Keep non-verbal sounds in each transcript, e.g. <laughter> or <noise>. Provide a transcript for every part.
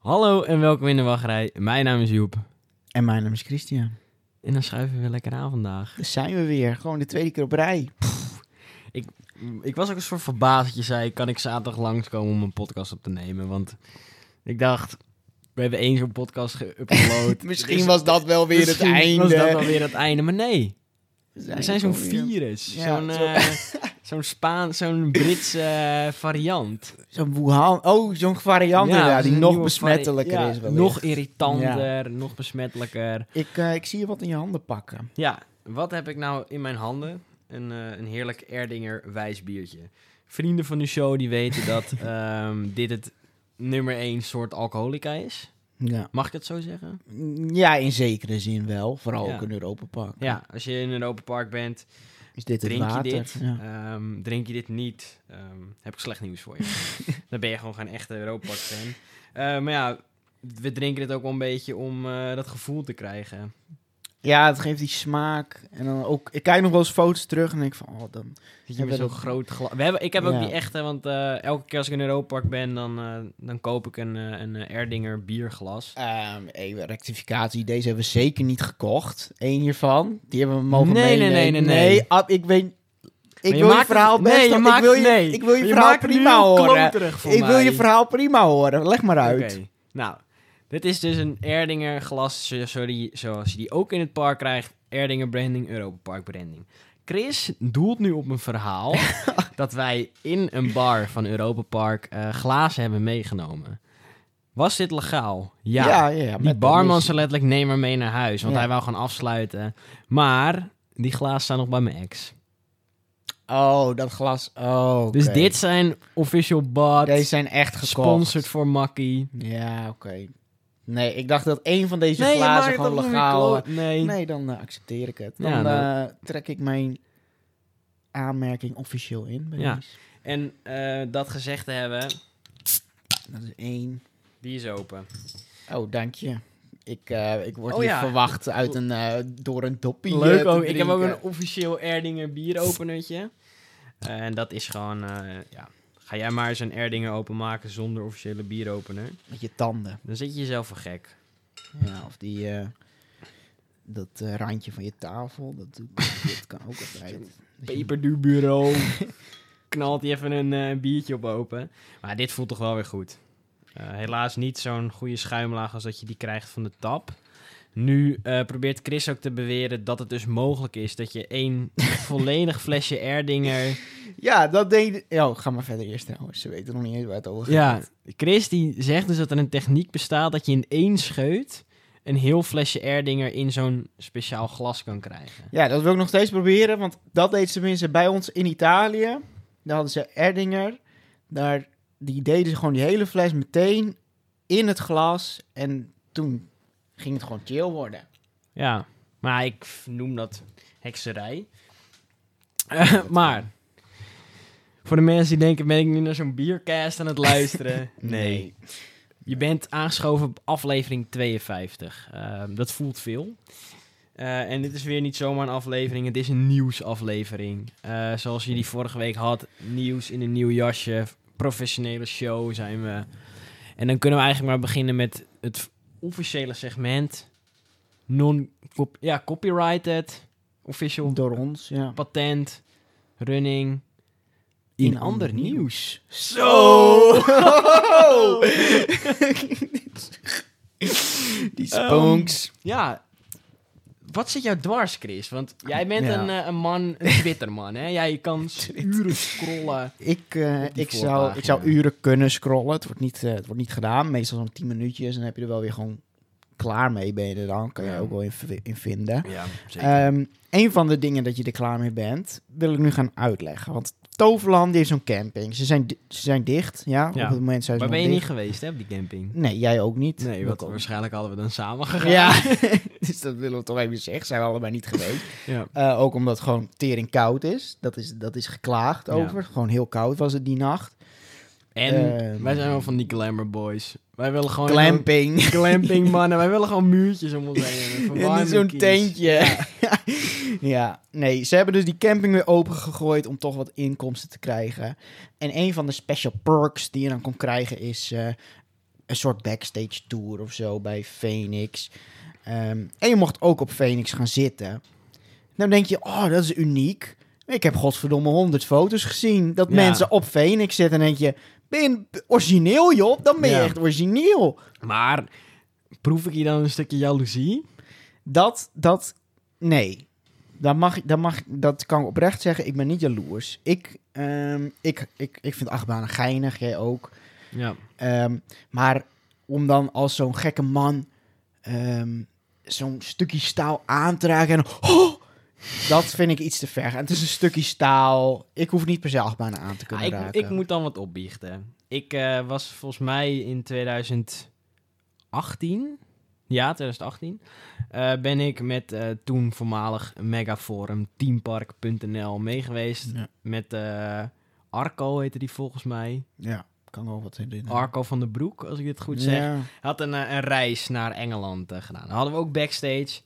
Hallo en welkom in de wachtrij. Mijn naam is Joep. En mijn naam is Christian. En dan schuiven we weer lekker aan vandaag. Daar zijn we weer. Gewoon de tweede keer op rij. Ik was ook een soort verbaasd dat je zei, kan ik zaterdag langskomen om een podcast op te nemen? Want ik dacht, we hebben één zo'n podcast geüpload. <laughs> Misschien Dus was dat wel weer het misschien einde. was dat wel weer het einde, maar nee. We zijn zo'n virus. Ja, zo'n zo- eh, <laughs> zo'n Spaans, zo'n Britse eh, variant. Zo'n Wuhan. Oh, zo'n variant Ja, inderdaad, die nog besmettelijker ja, is. wellicht. Nog irritanter, nog besmettelijker. Ik, eh, ik zie je wat in je handen pakken. Ja, wat heb ik nou in mijn handen? Een, eh, een heerlijk Erdinger wijsbiertje. Vrienden van de show die weten dat <laughs> ehm, dit het nummer één soort alcoholica is. Ja. Mag ik het zo zeggen? ja, in zekere zin wel. Vooral ook in Europa Park. Ja, als je in een open park bent, Is dit het drink je water? dit. Ja. Ehm, drink je dit niet, ehm, heb ik slecht nieuws voor je. <laughs> Dan ben je gewoon geen echte Europa Park fan. Eh, maar ja, we drinken dit ook wel een beetje om eh, dat gevoel te krijgen. Ja, het geeft die smaak. En dan ook, ik kijk nog wel eens foto's terug en denk van, oh, dan... Zit je met Hebben zo'n groot glas. We hebben, ik heb ook die echte, want eh, elke keer als ik in Europa Park ben, dan, eh, dan koop ik een, eh, een Erdinger bierglas. Ehm, even rectificatie, deze hebben we zeker niet gekocht. Eén hiervan, die hebben we mogen Nee, nee, meenemen. nee, nee, nee. Ab, ik weet... Ik wil je verhaal best... nee, je ik maakt- wil je, nee. ik wil je verhaal prima horen. Ik wil je verhaal prima horen. Leg maar uit. Nou, dit is dus een Erdinger glas, die- zoals je die ook in het park krijgt. Erdinger branding, Europa Park branding. Chris doelt nu op een verhaal <laughs> dat wij in een bar van Europa Park eh, glazen hebben meegenomen. Was dit legaal? Ja. ja, ja, ja, Die barman zei letterlijk, neem maar mee naar huis. Want Ja. hij wou gaan afsluiten. Maar die glazen staan nog bij mijn ex. Oh, dat glas. Oh. Dus dit zijn official bought, Deze zijn echt gekocht. sponsored voor Makkie. Ja, oké. Nee, ik dacht dat één van deze glazen gewoon legaal... Nee. Nee, dan eh, accepteer ik het. Dan Ja, eh, trek ik mijn aanmerking officieel in. bij Ja. deze. En eh, dat gezegd te hebben, Dat is één. die is open. Oh, dank je. Ik, ik word Oh, hier ja. verwacht uit een, door een doppie Leuk ook. Ik heb ook een officieel Erdinger bieropenertje. En dat is gewoon, ja... Ga jij maar eens een Erdinger openmaken zonder officiële bieropener. Met je tanden. Dan zit je jezelf voor gek. Ja, of die... eh, dat eh, randje van je tafel, dat, kan ook <laughs> altijd. peperduurbureau. <laughs> Knalt hij even een eh, biertje op open. Maar dit voelt toch wel weer goed. Helaas niet zo'n goede schuimlaag als dat je die krijgt van de tap. Nu eh, probeert Chris ook te beweren dat het dus mogelijk is dat je één <laughs> volledig flesje Erdinger... Ja, dat deed... Oh, ga maar verder eerst trouwens. Ze weten nog niet eens waar het over gaat. Ja, Chris die zegt dus dat er een techniek bestaat dat je in één scheut een heel flesje Erdinger in zo'n speciaal glas kan krijgen. Ja, dat wil ik nog steeds proberen, want dat deed ze tenminste bij ons in Italië. Daar hadden ze Erdinger. Daar, die deden ze gewoon die hele fles meteen in het glas. En toen ging het gewoon chill worden. Ja, maar ik noem dat hekserij. <laughs> Maar, voor de mensen die denken, ben ik nu naar zo'n biercast aan het <laughs> luisteren? nee. Je bent aangeschoven op aflevering 52. Eh, dat voelt veel. Eh, en dit is weer niet zomaar een aflevering, het is een nieuwsaflevering. Eh, zoals je die vorige week had, nieuws in een nieuw jasje, professionele show zijn we. En dan kunnen we eigenlijk maar beginnen met het officiële segment. Non ja, copyrighted, official Door ons, ja. patent, running. In, In ander nieuws. Zo! <laughs> <laughs> die spunks. Ja, wat zit jou dwars, Chris? Want jij bent Ja. een, eh, een man, een <laughs> Twitterman, hè? Jij kan uren scrollen. Ik, eh, ik, zou, ik zou uren kunnen scrollen. Het wordt niet, eh, het wordt niet gedaan. Meestal zo'n 10 minuutjes. En dan heb je er wel weer gewoon klaar mee. Ben je er dan. Kan je Ja. ook wel in, in vinden. Ja, Ehm, een van de dingen dat je er klaar mee bent, wil ik nu gaan uitleggen. Want Toverland heeft zo'n camping. Ze zijn, ze zijn dicht, ja. Ja. Op het moment zijn ze nog ben je niet geweest, hè, op die camping? Nee, jij ook niet. Nee, want waarschijnlijk hadden we dan samen gegaan. Ja, <laughs> <laughs> dus dat willen we toch even zeggen. Zijn we allebei niet geweest. ja. Eh, ook omdat het gewoon tering koud is. Dat is, dat is geklaagd Ja. over. Gewoon heel koud was het die nacht. En Ehm. wij zijn wel van die glamour boys. Wij willen gewoon... Glamping. Glamping, mannen. <laughs> Wij willen gewoon muurtjes om ons heen. Zo'n tentje. <laughs> Ja. nee, ze hebben dus die camping weer opengegooid om toch wat inkomsten te krijgen. En een van de special perks die je dan kon krijgen is... eh, een soort backstage tour of zo bij Phoenix. Ehm, en je mocht ook op Phoenix gaan zitten. Dan denk je, oh, dat is uniek. Ik heb godverdomme honderd foto's gezien dat Ja. mensen op Phoenix zitten. En dan denk je, ben je origineel, joh? Dan ben je Ja. echt origineel. Maar proef ik hier dan een stukje jaloezie? Dat, dat, nee. Dat, mag, dat, mag, dat kan ik oprecht zeggen. Ik ben niet jaloers. Ik, ehm, ik, ik, ik vind achtbanen geinig, jij ook. Ja. Ehm, maar om dan als zo'n gekke man ehm, zo'n stukje staal aan te raken en... Oh, dat vind ik iets te ver. En het is een stukje staal. Ik hoef niet per se achtbanen aan te kunnen ik, raken. ik moet dan wat opbiechten. Ik eh, was volgens mij in 2018, ja, 2018, eh, ben ik met eh, toen voormalig Megaforum Teampark.nl meegeweest. Ja. Met eh, Arco heette die volgens mij. Ja, kan wel wat in. Arco van den Broek, als ik dit goed zeg. Ja. Had een, een reis naar Engeland gedaan. Dan hadden we ook backstage.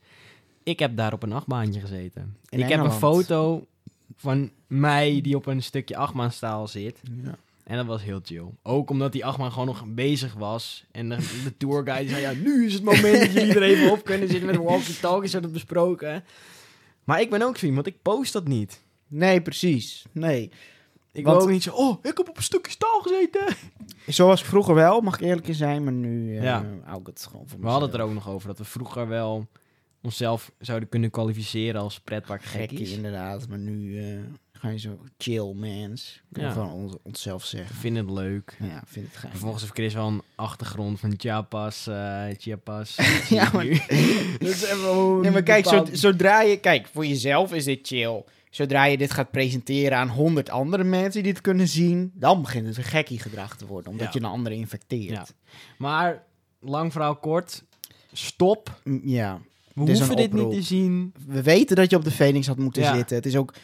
Ik heb daar op een achtbaantje gezeten. In ik heb een foto van mij die op een stukje achtbaanstaal zit. Ja. En dat was heel chill. Ook omdat die achtbaan gewoon nog bezig was. En de, de tourguide zei, ja, nu is het moment dat jullie er even op kunnen zitten met walkie-talkies, hadden we besproken. Maar ik ben ook zo iemand, ik post dat niet. Nee, precies. Nee. Ik Want- wil ook niet zo, oh, ik heb op een stukje staal gezeten. Zoals vroeger wel, mag ik eerlijk in zijn, maar nu eh Ja. ik het gewoon voor We hadden het er ook nog over, dat we vroeger wel onszelf zouden kunnen kwalificeren als pretpark Gekkie, inderdaad. Maar nu eh, je zo chill, mans. Kunnen Ja. gewoon ons, onszelf zeggen. Vind het leuk. Ja, vind het geil. Vervolgens heeft Chris wel een achtergrond van Chiapas, Chiapas. <laughs> Ja, maar- <laughs> dat is even Nee, maar kijk, zo, zodra je... Kijk, voor jezelf is dit chill. Zodra je dit gaat presenteren aan honderd andere mensen die dit kunnen zien... dan begint het een gekkie gedrag te worden. Omdat Ja. je een andere infecteert. Ja. Maar, lang verhaal kort, stop. Ja. We hoeven dit niet te zien. We weten dat je op de Phoenix had moeten Ja. zitten. Het is ook...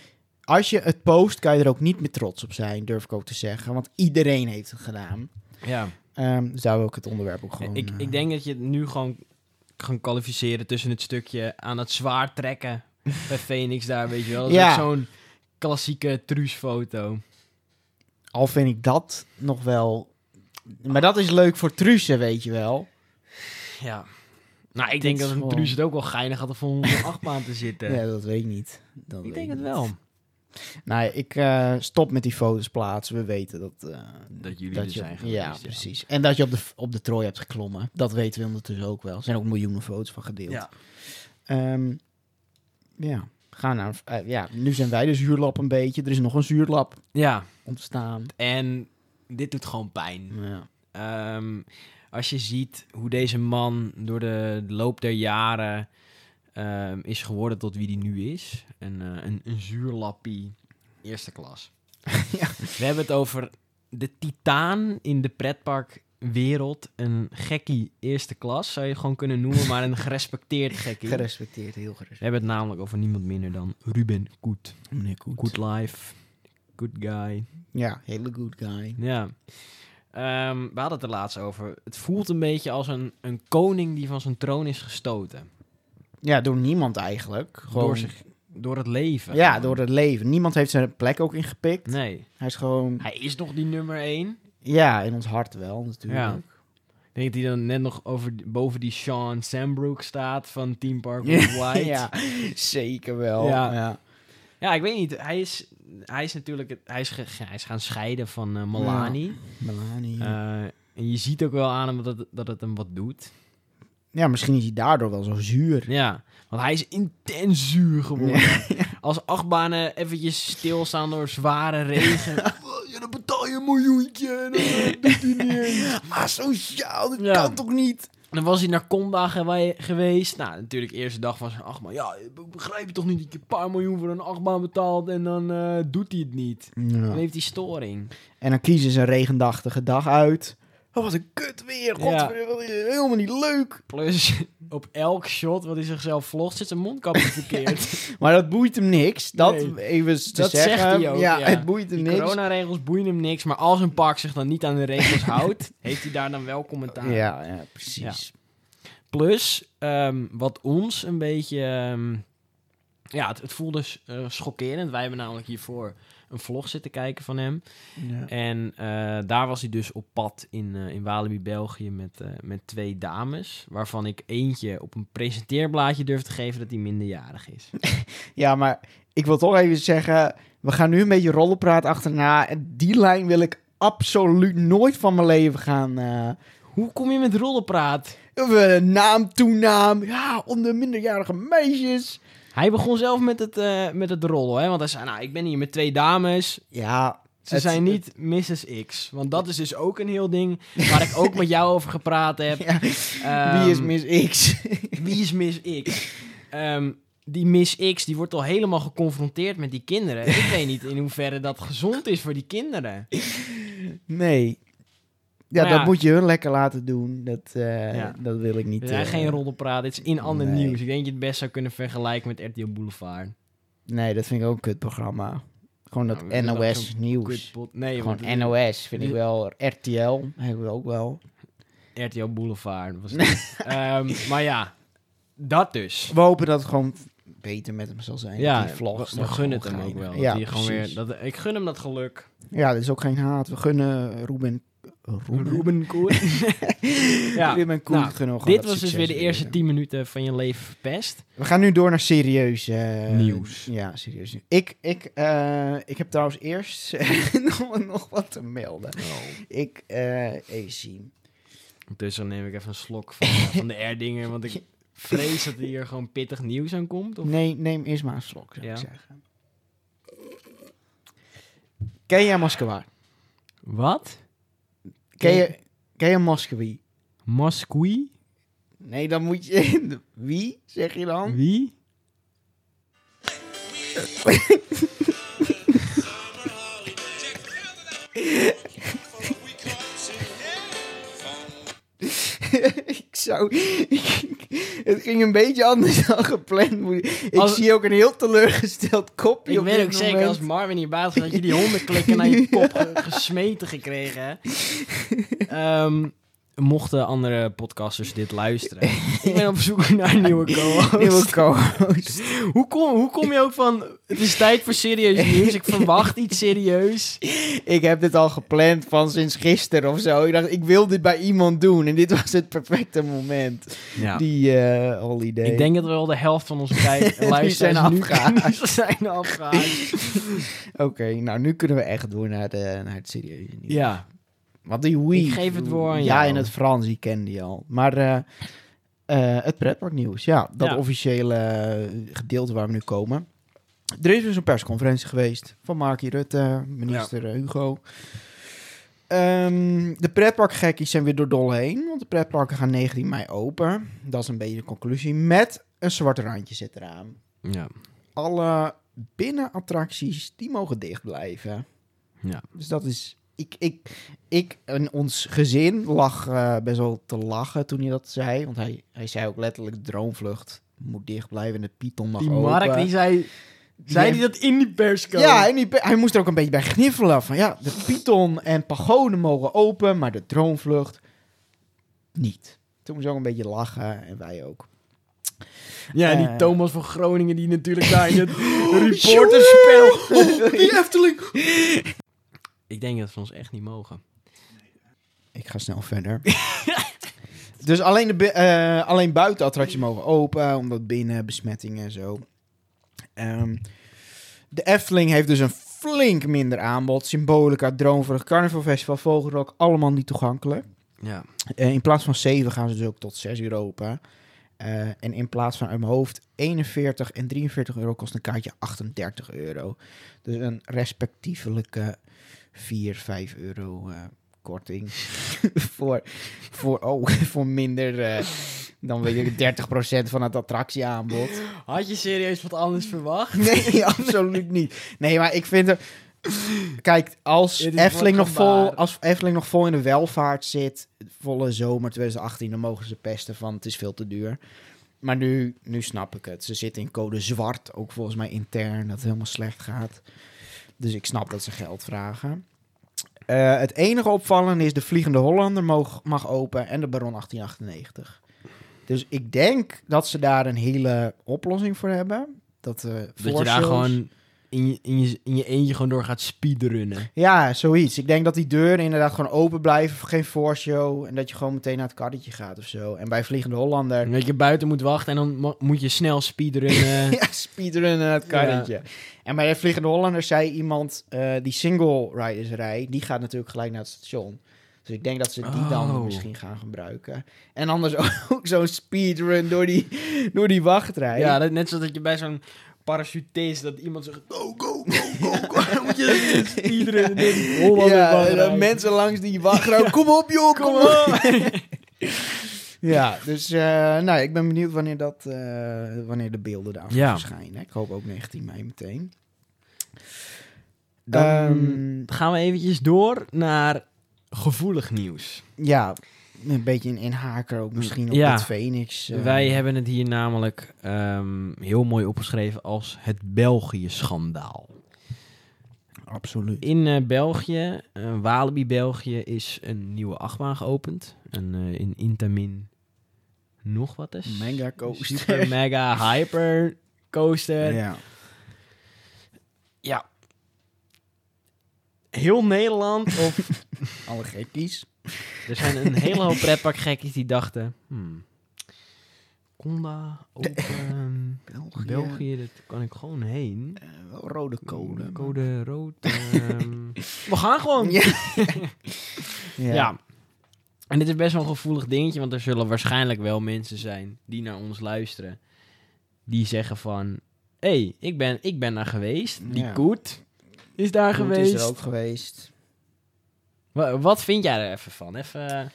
Als je het post, kan je er ook niet meer trots op zijn, durf ik ook te zeggen. Want iedereen heeft het gedaan. Ja. Ehm zou ik het onderwerp ook gewoon... ik, eh, ik denk dat je het nu gewoon kan kwalificeren tussen het stukje aan het zwaar trekken bij <laughs> Phoenix daar, weet je wel. Dat is Ja. ook zo'n klassieke truusfoto. Al vind ik dat nog wel... Maar dat is leuk voor Truce, weet je wel. Ja. Nou, ik Dit denk dat een gewoon- truus het ook wel geinig had om op een achtbaan te zitten. Ja, dat weet ik niet. Dat ik weet denk het niet. wel. Nou, ik eh, stop met die foto's plaatsen. We weten dat... eh, Dat jullie dat er je, zijn geweest. ja, precies. En dat je op de, op de trooi hebt geklommen. Dat weten we ondertussen ook wel. Er zijn ook miljoenen foto's van gedeeld. Ja. Ehm, ja. Ga naar, eh, ja, nu zijn wij de zuurlap een beetje. Er is nog een zuurlap ja, ontstaan. en dit doet gewoon pijn. Ja. Ehm, als je ziet hoe deze man door de loop der jaren ehm, is geworden tot wie die nu is. Een, eh, een, een zuurlappie eerste klas. Ja. <laughs> <laughs> We hebben het over de titaan in de pretparkwereld. Een gekkie eerste klas zou je gewoon kunnen noemen, maar een <laughs> gerespecteerd gekkie. Gerespecteerd, heel We gerespecteerd. hebben het namelijk over niemand minder dan Ruben Koet. Meneer Koet. Good life, good guy. Ja, hele good guy. Ja. Ehm, we hadden het er laatst over. Het voelt een beetje als een, een koning die van zijn troon is gestoten. Ja, door niemand eigenlijk. Gewoon, Door, zich, door het leven. ja, gewoon. door het leven. Niemand heeft zijn plek ook ingepikt. Nee. Hij is gewoon... Hij is nog die nummer één. Ja, in ons hart wel, natuurlijk. Ja. Ik denk dat hij dan net nog over, boven die Sean Sambrook staat van Team Park <laughs> White. ja, zeker wel. Ja. Ja. Ja, ik weet niet. Hij is, hij is natuurlijk... Hij is, hij is gaan scheiden van eh Milani. Melania. Eh, en je ziet ook wel aan hem dat dat het hem wat doet. Ja, misschien is hij daardoor wel zo zuur. Ja, want hij is intens zuur geworden. <laughs> Als achtbanen eventjes stilstaan door zware regen. <laughs> ja, dan betaal je een miljoentje en dan eh, doet hij niet eens. <laughs> Ah, sociaal, dat Ja. kan toch niet? Dan was hij naar Conda gewe- geweest. Nou, natuurlijk de eerste dag van zijn achtbaan. Ja, begrijp je toch niet dat je een paar miljoen voor een achtbaan betaalt en dan eh, doet hij het niet. Dan heeft hij storing. En dan kiezen ze een regendachtige dag uit. Oh, wat een kut weer. God, helemaal niet leuk. Plus, <laughs> op elk shot wat hij zichzelf vlogt, zit zijn mondkapje verkeerd. <laughs> Maar dat boeit hem niks. Dat Nee. even te Dat zeggen. zegt hij ook, Ja, ja. het boeit hem Die niks. coronaregels boeien hem niks, maar als een park zich dan niet aan de regels <laughs> houdt, heeft hij daar dan wel commentaar. Ja, ja, precies. Plus, ehm, wat ons een beetje... ehm, ja, het, het voelde s- eh, schokkerend. Wij hebben namelijk hiervoor een vlog zitten kijken van hem. Ja. En eh, daar was hij dus op pad in, eh, in Walibi, België, met, eh, met twee dames. Waarvan ik eentje op een presenteerblaadje durf te geven dat hij minderjarig is. <laughs> ja, maar ik wil toch even zeggen... We gaan nu een beetje rollenpraat achterna. En die lijn wil ik absoluut nooit van mijn leven gaan... Hoe kom je met rollenpraat? naam, toenaam. Ja, onder minderjarige meisjes. Hij begon zelf met het, eh, met het rollen, hè? Want hij zei, nou, ik ben hier met twee dames. Ja, Ze het- zijn niet Mrs. X. Want dat is dus ook een heel ding <laughs> waar ik ook met jou over gepraat heb. Ja, Ehm, wie is Miss X? <laughs> Wie is Miss X? Ehm, die Miss X die wordt al helemaal geconfronteerd met die kinderen. Ik weet niet in hoeverre dat gezond is voor die kinderen. nee. Ja, Maar dat ja. moet je hun lekker laten doen. Dat, eh, Ja. dat wil ik niet. Er zijn eh, geen rollenpraat. Dit is in ander nee. nieuws. Ik denk dat je het best zou kunnen vergelijken met RTL Boulevard. Nee, dat vind ik ook een kutprogramma. Gewoon dat Nou, we NOS nieuws. Nee, Gewoon want het- NOS vind ik wel. RTL hebben we ook wel. RTL Boulevard was <laughs> het. Ehm, maar ja, dat dus. We hopen dat het gewoon beter met hem zal zijn. Ja, die vlog we, we gunnen het hem ook wel. Ja, dat gewoon weer, dat, ik gun hem dat geluk. Ja, dat is ook geen haat. We gunnen Ruben... Ruben? Koen. <laughs> ja, Ruben Koen nou, gewoon dit was dus weer de eerste weer. 10 minuten van je leven verpest. We gaan nu door naar serieus eh, Nieuws. Ja, serieus nieuws. Ik, ik, eh, ik heb trouwens eerst <laughs> nog, nog wat te melden. Ik, eh even zien. Ondertussen neem ik even een slok van, van de Erdinger, want ik <laughs> vrees dat er hier gewoon pittig nieuws aan komt. Of? Nee, neem eerst maar een slok, zou Ja. ik zeggen. Ken jij Moskwa? Wat? Ken je, ken je? Moscoui? Nee, dan moet je... Wie, zeg je dan? Wie? <laughs> zou... <laughs> het ging een beetje anders <laughs> dan gepland. ik- Als- zie ook een heel teleurgesteld kopje Ik weet ook zeker, als Marvin hier baas was, had je die hondenklikken naar je kop ge- gesmeten gekregen. hè? <laughs> Ehm, mochten andere podcasters dit luisteren. <laughs> ik ben op zoek naar een nieuwe co-host. Nieuwe co-host. <laughs> Hoe kom, hoe kom je ook van, het is tijd voor serieus nieuws, ik verwacht iets serieus. <laughs> ik heb dit al gepland van sinds gisteren of zo. Ik dacht, ik wil dit bij iemand doen. En dit was het perfecte moment. Ja. Die eh, holiday. Ik denk dat wel de helft van onze Die luisteraars zijn nu zijn. Oké, nou nu kunnen we echt door naar, de, naar het serieuze nieuws. Ja, Want die Wii... Ik geef het woord aan Ja, jou. in het Frans, die kende je al. Maar eh, eh, het pretparknieuws, ja. Dat Ja. officiële gedeelte waar we nu komen. Er is dus een persconferentie geweest van Markie Rutte, minister eh, Hugo. Ehm, de pretparkgekkies zijn weer door dol heen, want de pretparken gaan 19 mei open. Dat is een beetje de conclusie. Met een zwart randje zit eraan. ja, Alle binnenattracties, die mogen dicht blijven. ja. Dus dat is. Ik, ik, ik en ons gezin lag eh, best wel te lachen toen hij dat zei. Want hij, hij zei ook letterlijk: droomvlucht moet dicht blijven en de Python mag Die open. Mark, die zei... Zei hij dat in die persco? Ja, die, hij moest er ook een beetje bij gniffelen. Van ja, de Python en pagode mogen open, maar de droomvlucht niet. Toen moest ook een beetje lachen en wij ook. Ja, en die Eh. Thomas van Groningen die natuurlijk daar in het <laughs> reporterspel... Oh, die Efteling! Ik denk dat we ons echt niet mogen. Ik ga snel verder. <laughs> dus alleen, de, alleen buitenattracties mogen open, omdat binnen besmettingen en zo. Ehm, de Efteling heeft dus een flink minder aanbod. Symbolica, Droomvlucht, Carnival Festival, Vogelrok, allemaal niet toegankelijk. Ja. Eh, in plaats van 7 gaan ze dus ook tot 6 uur open. Eh, en in plaats van uit mijn hoofd 41 en 43 euro kost een kaartje 38 euro. Dus een respectievelijke 4, 5 euro eh, korting. <laughs> voor, voor, oh, <laughs> voor minder eh, dan weet ik 30% van het attractieaanbod. Had je serieus wat anders verwacht? <laughs> Nee, absoluut niet. Nee, maar ik vind het... Kijk, als Efteling, nog vol, als Efteling nog vol in de welvaart zit, volle zomer 2018, dan mogen ze pesten van het is veel te duur. Maar nu, nu snap ik het. Ze zitten in code zwart, ook volgens mij intern, dat het helemaal slecht gaat. Dus ik snap dat ze geld vragen. Eh, het enige opvallende is de Vliegende Hollander mag, mag open en de Baron 1898. Dus ik denk dat ze daar een hele oplossing voor hebben. Dat, Dat je daar gewoon in je, in, je, in je eentje gewoon door gaat speedrunnen. Ja, zoiets. Ik denk dat die deuren inderdaad gewoon open blijven, geen voorshow. En dat je gewoon meteen naar het karretje gaat of zo. En bij Vliegende Hollander... En dat je buiten moet wachten en dan mo- moet je snel speedrunnen. <laughs> ja, speedrunnen naar het karretje. En bij de Vliegende Hollander zei iemand, eh, die single riders rij, die gaat natuurlijk gelijk naar het station. Dus ik denk dat ze die dan Oh. misschien gaan gebruiken. En anders <laughs> ook zo'n speedrun door die, door die wachtrij. ja, dat, net zoals dat je bij zo'n parachutist dat iemand zegt go, go, go, go, <laughs> moet je door <laughs> die Hollander Ja, en wachtrij. dan mensen langs die wachtrij. <laughs> Kom op joh, kom op. Ja, dus eh, nou, ik ben benieuwd wanneer, dat, eh, wanneer de beelden Ja. verschijnen. Ik hoop ook 19 mei meteen. Dan Ehm, gaan we eventjes door naar gevoelig nieuws. ja, een beetje een inhaker ook misschien op Ja. het Phoenix. eh, Wij hebben het hier namelijk ehm, heel mooi opgeschreven als het België-schandaal. Absoluut. In eh, België, eh, Walibi België, is een nieuwe achtbaan geopend. Een in Intamin nog wat is. Mega coaster. Super mega hyper coaster. Ja. Ja. Heel Nederland, of <laughs> Alle gekkies. er zijn een hele hoop pretparkgekkies die dachten... Hmm, Conda, open, België. België, dat kan ik gewoon heen. Eh, wel rode code. Code rood. <laughs> ehm, we gaan gewoon. Ja. <laughs> Ja. ja. En dit is best wel een gevoelig dingetje, want er zullen waarschijnlijk wel mensen zijn die naar ons luisteren. Die zeggen van, hé, hey, ik, ben, ik ben daar geweest. Die Ja. Koet is daar Goed geweest. is er ook geweest. Wa- wat vind jij er even van? Even, eh,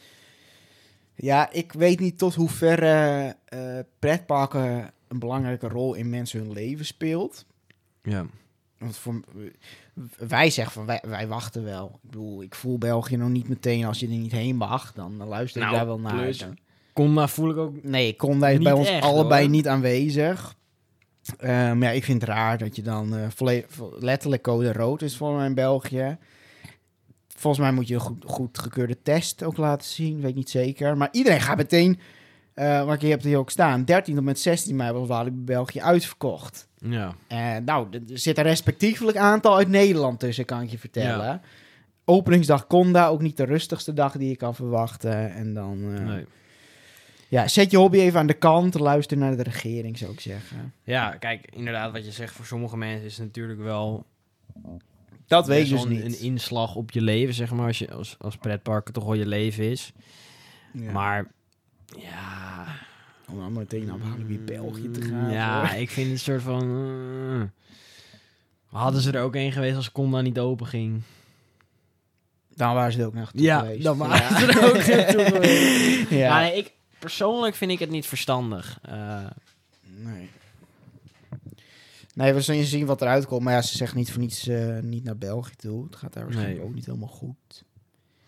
Ja, ik weet niet tot hoeverre eh pretparken een belangrijke rol in mensen hun leven speelt. ja. Want voor, wij zeggen van wij, wij wachten wel. Ik bedoel, ik voel België nog niet meteen als je er niet heen mag. Dan luister ik Nou, daar wel naar. plus- Dan- Conda voel ik ook... Nee, Conda is Niet bij ons echt, allebei hoor. niet aanwezig. Eh, maar ja, ik vind het raar dat je dan eh, letterlijk code rood is voor mij in België. Volgens mij moet je een goed, goed gekeurde test ook laten zien, weet ik niet zeker. Maar iedereen gaat meteen, eh maar je hebt hier ook staan, 13 tot met 16 mei was Walibi België uitverkocht. Ja. En nou, er zit een respectievelijk aantal uit Nederland tussen, kan ik je vertellen. Openingsdag Conda, ook niet de rustigste dag die je kan verwachten. En dan, eh, Nee. Ja, zet je hobby even aan de kant, luister naar de regering, zou ik zeggen. Ja, kijk, inderdaad, wat je zegt, voor sommige mensen is het natuurlijk wel Dat weet je dus niet. een inslag op je leven, zeg maar, als, je, als, als pretparken toch wel je leven is. Ja. Maar ja, Om dan meteen naar Walibi België te gaan. Ja, hoor. ik vind het een soort van. eh, hadden ze er ook een geweest als Conda niet open ging? Dan waren ze er ook naartoe Ja, geweest. dan waren Ja. ze er ook naartoe geweest. <laughs> ja. Ja, nee, ik, persoonlijk vind ik het niet verstandig. Eh, Nee. Nee, we zullen zien wat eruit komt. Maar ja, ze zegt niet voor niets eh, niet naar België toe. Het gaat daar waarschijnlijk Nee. ook niet helemaal goed.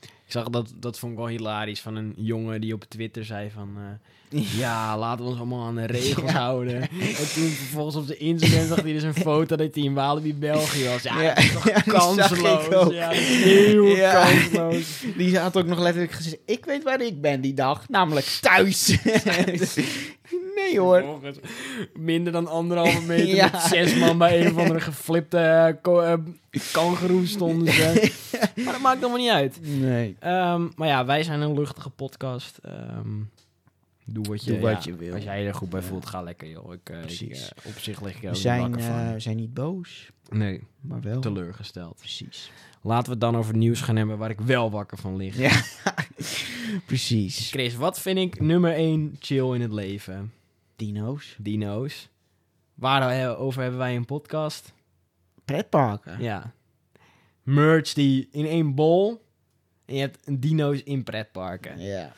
ik zag dat, dat vond ik wel hilarisch van een jongen die op Twitter zei van... eh, <laughs> ja, laten we ons allemaal aan de regels Ja. houden. En toen vervolgens op de Instagram zag hij dus een foto dat hij in Walibi België was. Ja, Ja, dat is toch ja, kansloos. ook. Ja, heel Ja. kansloos. Die had ook nog letterlijk gezegd... Ik weet waar ik ben die dag. Namelijk thuis. <laughs> nee hoor. Vervolgens minder dan anderhalve meter <laughs> Ja. met zes man bij een of andere geflipte eh, ko- eh, kangeroe stonden ze. maar dat maakt allemaal niet uit. Nee. Ehm, maar ja, wij zijn een luchtige podcast. Ehm, doe wat je, Doe wat ja, je wil. Als jij je er goed bij voelt, ga lekker joh. Ik, eh, ik, eh, op zich lig ik er We ook niet zijn, wakker van. eh, we zijn niet boos. nee, Maar wel. teleurgesteld. Precies. Laten we het dan over nieuws gaan hebben waar ik wel wakker van lig. Ja. <laughs> Precies. Chris, wat vind ik nummer 1 chill in het leven? Dino's. Dino's. Waarover hebben wij een podcast? Pretparken. Ja. Merch die in één bol. En je hebt een dino's in pretparken. Ja.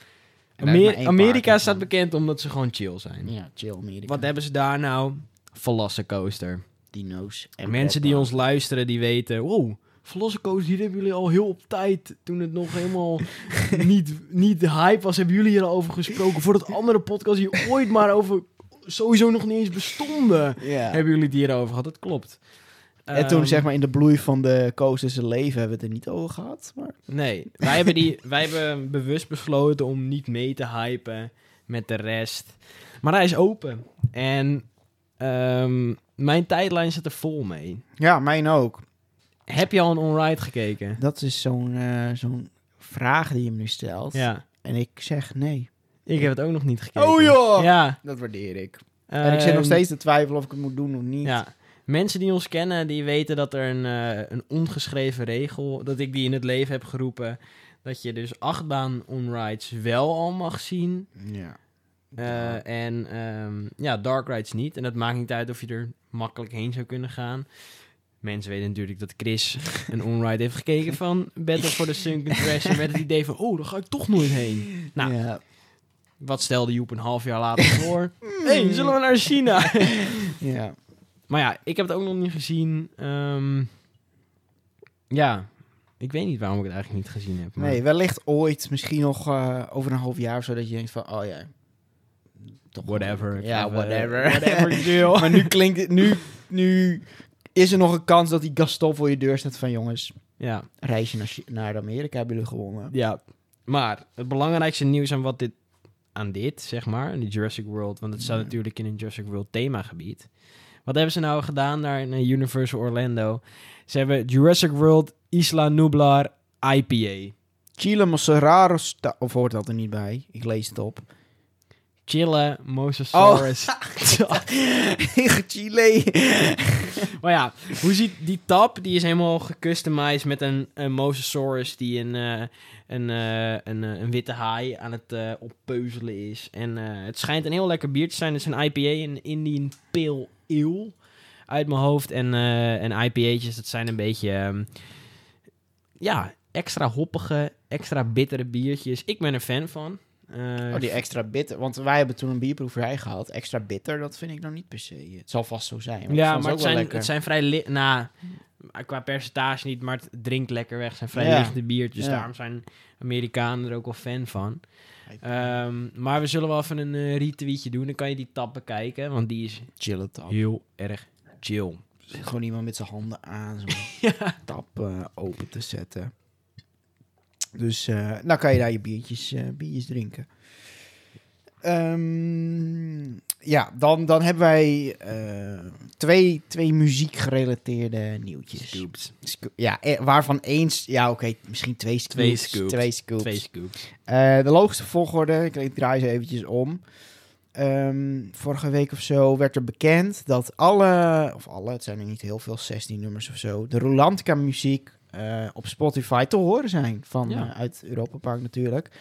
Amer- Amerika staat bekend omdat ze gewoon chill zijn. Ja, chill Amerika. Wat hebben ze daar nou? Velocicoaster. Dino's. En En mensen die ons luisteren, die weten... Wow, Velocicoaster, hier hebben jullie al heel op tijd... toen het nog helemaal <laughs> niet, niet de hype was... hebben jullie hier al over gesproken... voordat andere podcasts hier ooit maar over... sowieso nog niet eens bestonden... Hebben jullie het hierover gehad. Dat klopt. En toen, Ehm, zeg maar, in de bloei van de coasters leven hebben we het er niet over gehad. Maar... Nee, wij hebben, die, <laughs> wij hebben bewust besloten om niet mee te hypen met de rest. Maar hij is open. En ehm, mijn tijdlijn zit er vol mee. Ja, mijn ook. Heb je al een on-ride gekeken? Dat is zo'n eh, zo'n vraag die je me nu stelt. Ja. En ik zeg nee. Ik heb het ook nog niet gekeken. Oh, joh! Ja. Dat waardeer ik. en ik zit nog Ehm, steeds te twijfelen of ik het moet doen of niet. Ja. Mensen die ons kennen, die weten dat er een, eh, een ongeschreven regel, dat ik die in het leven heb geroepen, dat je dus achtbaan onrides wel al mag zien. Ja. eh, en ehm, ja, dark rides niet. En dat maakt niet uit of je er makkelijk heen zou kunnen gaan. Mensen weten natuurlijk dat Chris <laughs> een onride heeft gekeken van Battle for the Sunken Treasure met het idee van, oh, daar ga ik toch nooit heen. Nou, ja. wat stelde Joep een half jaar later voor? <laughs> hey, zullen we naar China? ja. Maar ja, ik heb het ook nog niet gezien. Ehm, ja, ik weet niet waarom ik het eigenlijk niet gezien heb. Maar Nee, wellicht ooit, misschien nog eh, over een half jaar of zo, dat je denkt van, oh ja. Toch whatever. Ja, whatever. whatever <laughs> do. maar nu klinkt het, nu, nu is er nog een kans dat die Gaston voor je deur staat van, jongens, ja, reisje naar, naar Amerika hebben jullie gewonnen. ja, maar het belangrijkste nieuws aan wat dit aan dit, zeg maar, in die Jurassic World, want het staat Ja. natuurlijk in een Jurassic World themagebied. Wat hebben ze nou gedaan daar in eh, Universal Orlando? Ze hebben Jurassic World Isla Nublar IPA. Chile Moserraro, sta- of hoort dat er niet bij? Ik lees het op. Chille Mosasaurus. <laughs> <laughs> Chile. <laughs> Maar ja, hoe ziet die tap? Die is helemaal gecustomized met een, een Mosasaurus die een, eh, een, eh, een, eh, een witte haai aan het oppeuzelen is. En het schijnt een heel lekker bier te zijn. Het is een IPA, een Indian Pale Ale uit mijn hoofd. En, en IPA'tjes, dat zijn een beetje... ehm, ja, extra hoppige, extra bittere biertjes. Ik ben er fan van. Eh, Oh, die extra bitter. Want wij hebben toen een bierproeverij gehad. Extra bitter, dat vind ik nou niet per se. Het zal vast zo zijn. ja, maar het zijn, het zijn vrij... li- Nou, qua percentage niet, maar het drinkt lekker weg. Het zijn vrij Ja. lichte biertjes. Ja. Daarom zijn Amerikanen er ook wel fan van. Ehm, maar we zullen wel even een eh retweetje doen. Dan kan je die tap bekijken, want die is chillen tap. heel erg chill. Gewoon iemand met zijn handen aan zo'n <laughs> Ja. tap eh, open te zetten. Dus eh dan kan je daar je biertjes, eh, biertjes drinken. Ehm, ja, dan, dan hebben wij eh, twee, twee muziekgerelateerde nieuwtjes. Scoops. Sco- Ja, eh, waarvan eens... Ja, oké, misschien twee scoops. Twee scoops. Twee scoops. Twee scoops. De logische volgorde, ik, draai ze eventjes om. Ehm, vorige week of zo werd er bekend dat alle, of alle, het zijn er niet heel veel, 16 nummers of zo, de Rolantica muziek eh, op Spotify te horen zijn. Van, Ja. eh, uit Europa Park natuurlijk.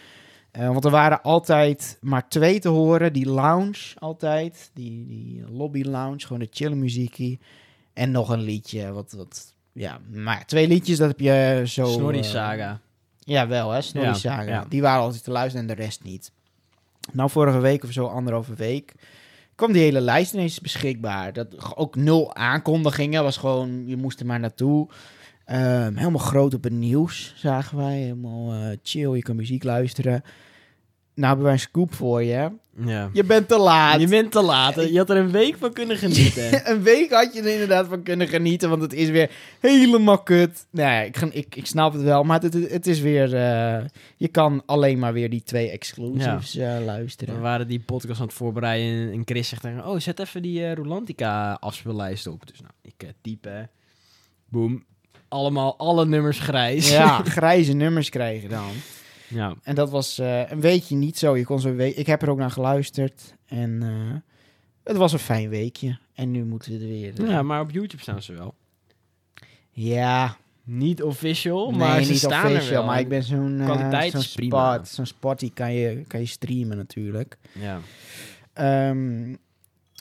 Eh, want er waren altijd maar twee te horen. Die lounge altijd, die, die lobby lounge, gewoon de chille muziekie. En nog een liedje, wat, wat ja, maar twee liedjes, dat heb je zo... Snorri eh, Saga. ja, wel hè, Snorri Ja, Saga. ja. Die waren altijd te luisteren en de rest niet. Nou, vorige week of zo, anderhalve week, kwam die hele lijst ineens beschikbaar. Dat ook nul aankondigingen, was gewoon, je moest er maar naartoe. Ehm, helemaal groot op het nieuws, zagen wij. Helemaal eh, chill, je kan muziek luisteren. Nou hebben wij een scoop voor je. Ja. Je bent te laat. Je bent te laat. Je had er een week van kunnen <laughs> genieten. een week had je er inderdaad van kunnen genieten, want het is weer helemaal kut. Nee, ik, ga- ik, ik snap het wel, maar het, het, het is weer... eh, je kan alleen maar weer die twee exclusives eh, We luisteren. waren die podcast aan het voorbereiden en Chris zegt tegen oh, zet even die eh, Rolantica afspeellijst op. Dus nou, ik eh, type, boom, allemaal, alle nummers grijs. Ja, <laughs> grijze nummers krijgen dan. ja. En dat was eh, een weekje niet zo. Je kon zo we- ik heb er ook naar geluisterd en eh, het was een fijn weekje. En nu moeten we er weer... eh, ja, maar op YouTube staan ze wel. ja, Niet official, nee, maar ze niet staan official, er wel. maar ik ben zo'n... eh, Kwaliteit zo'n spot, zo'n spot die kan je, kan je streamen natuurlijk. Ja. Ehm,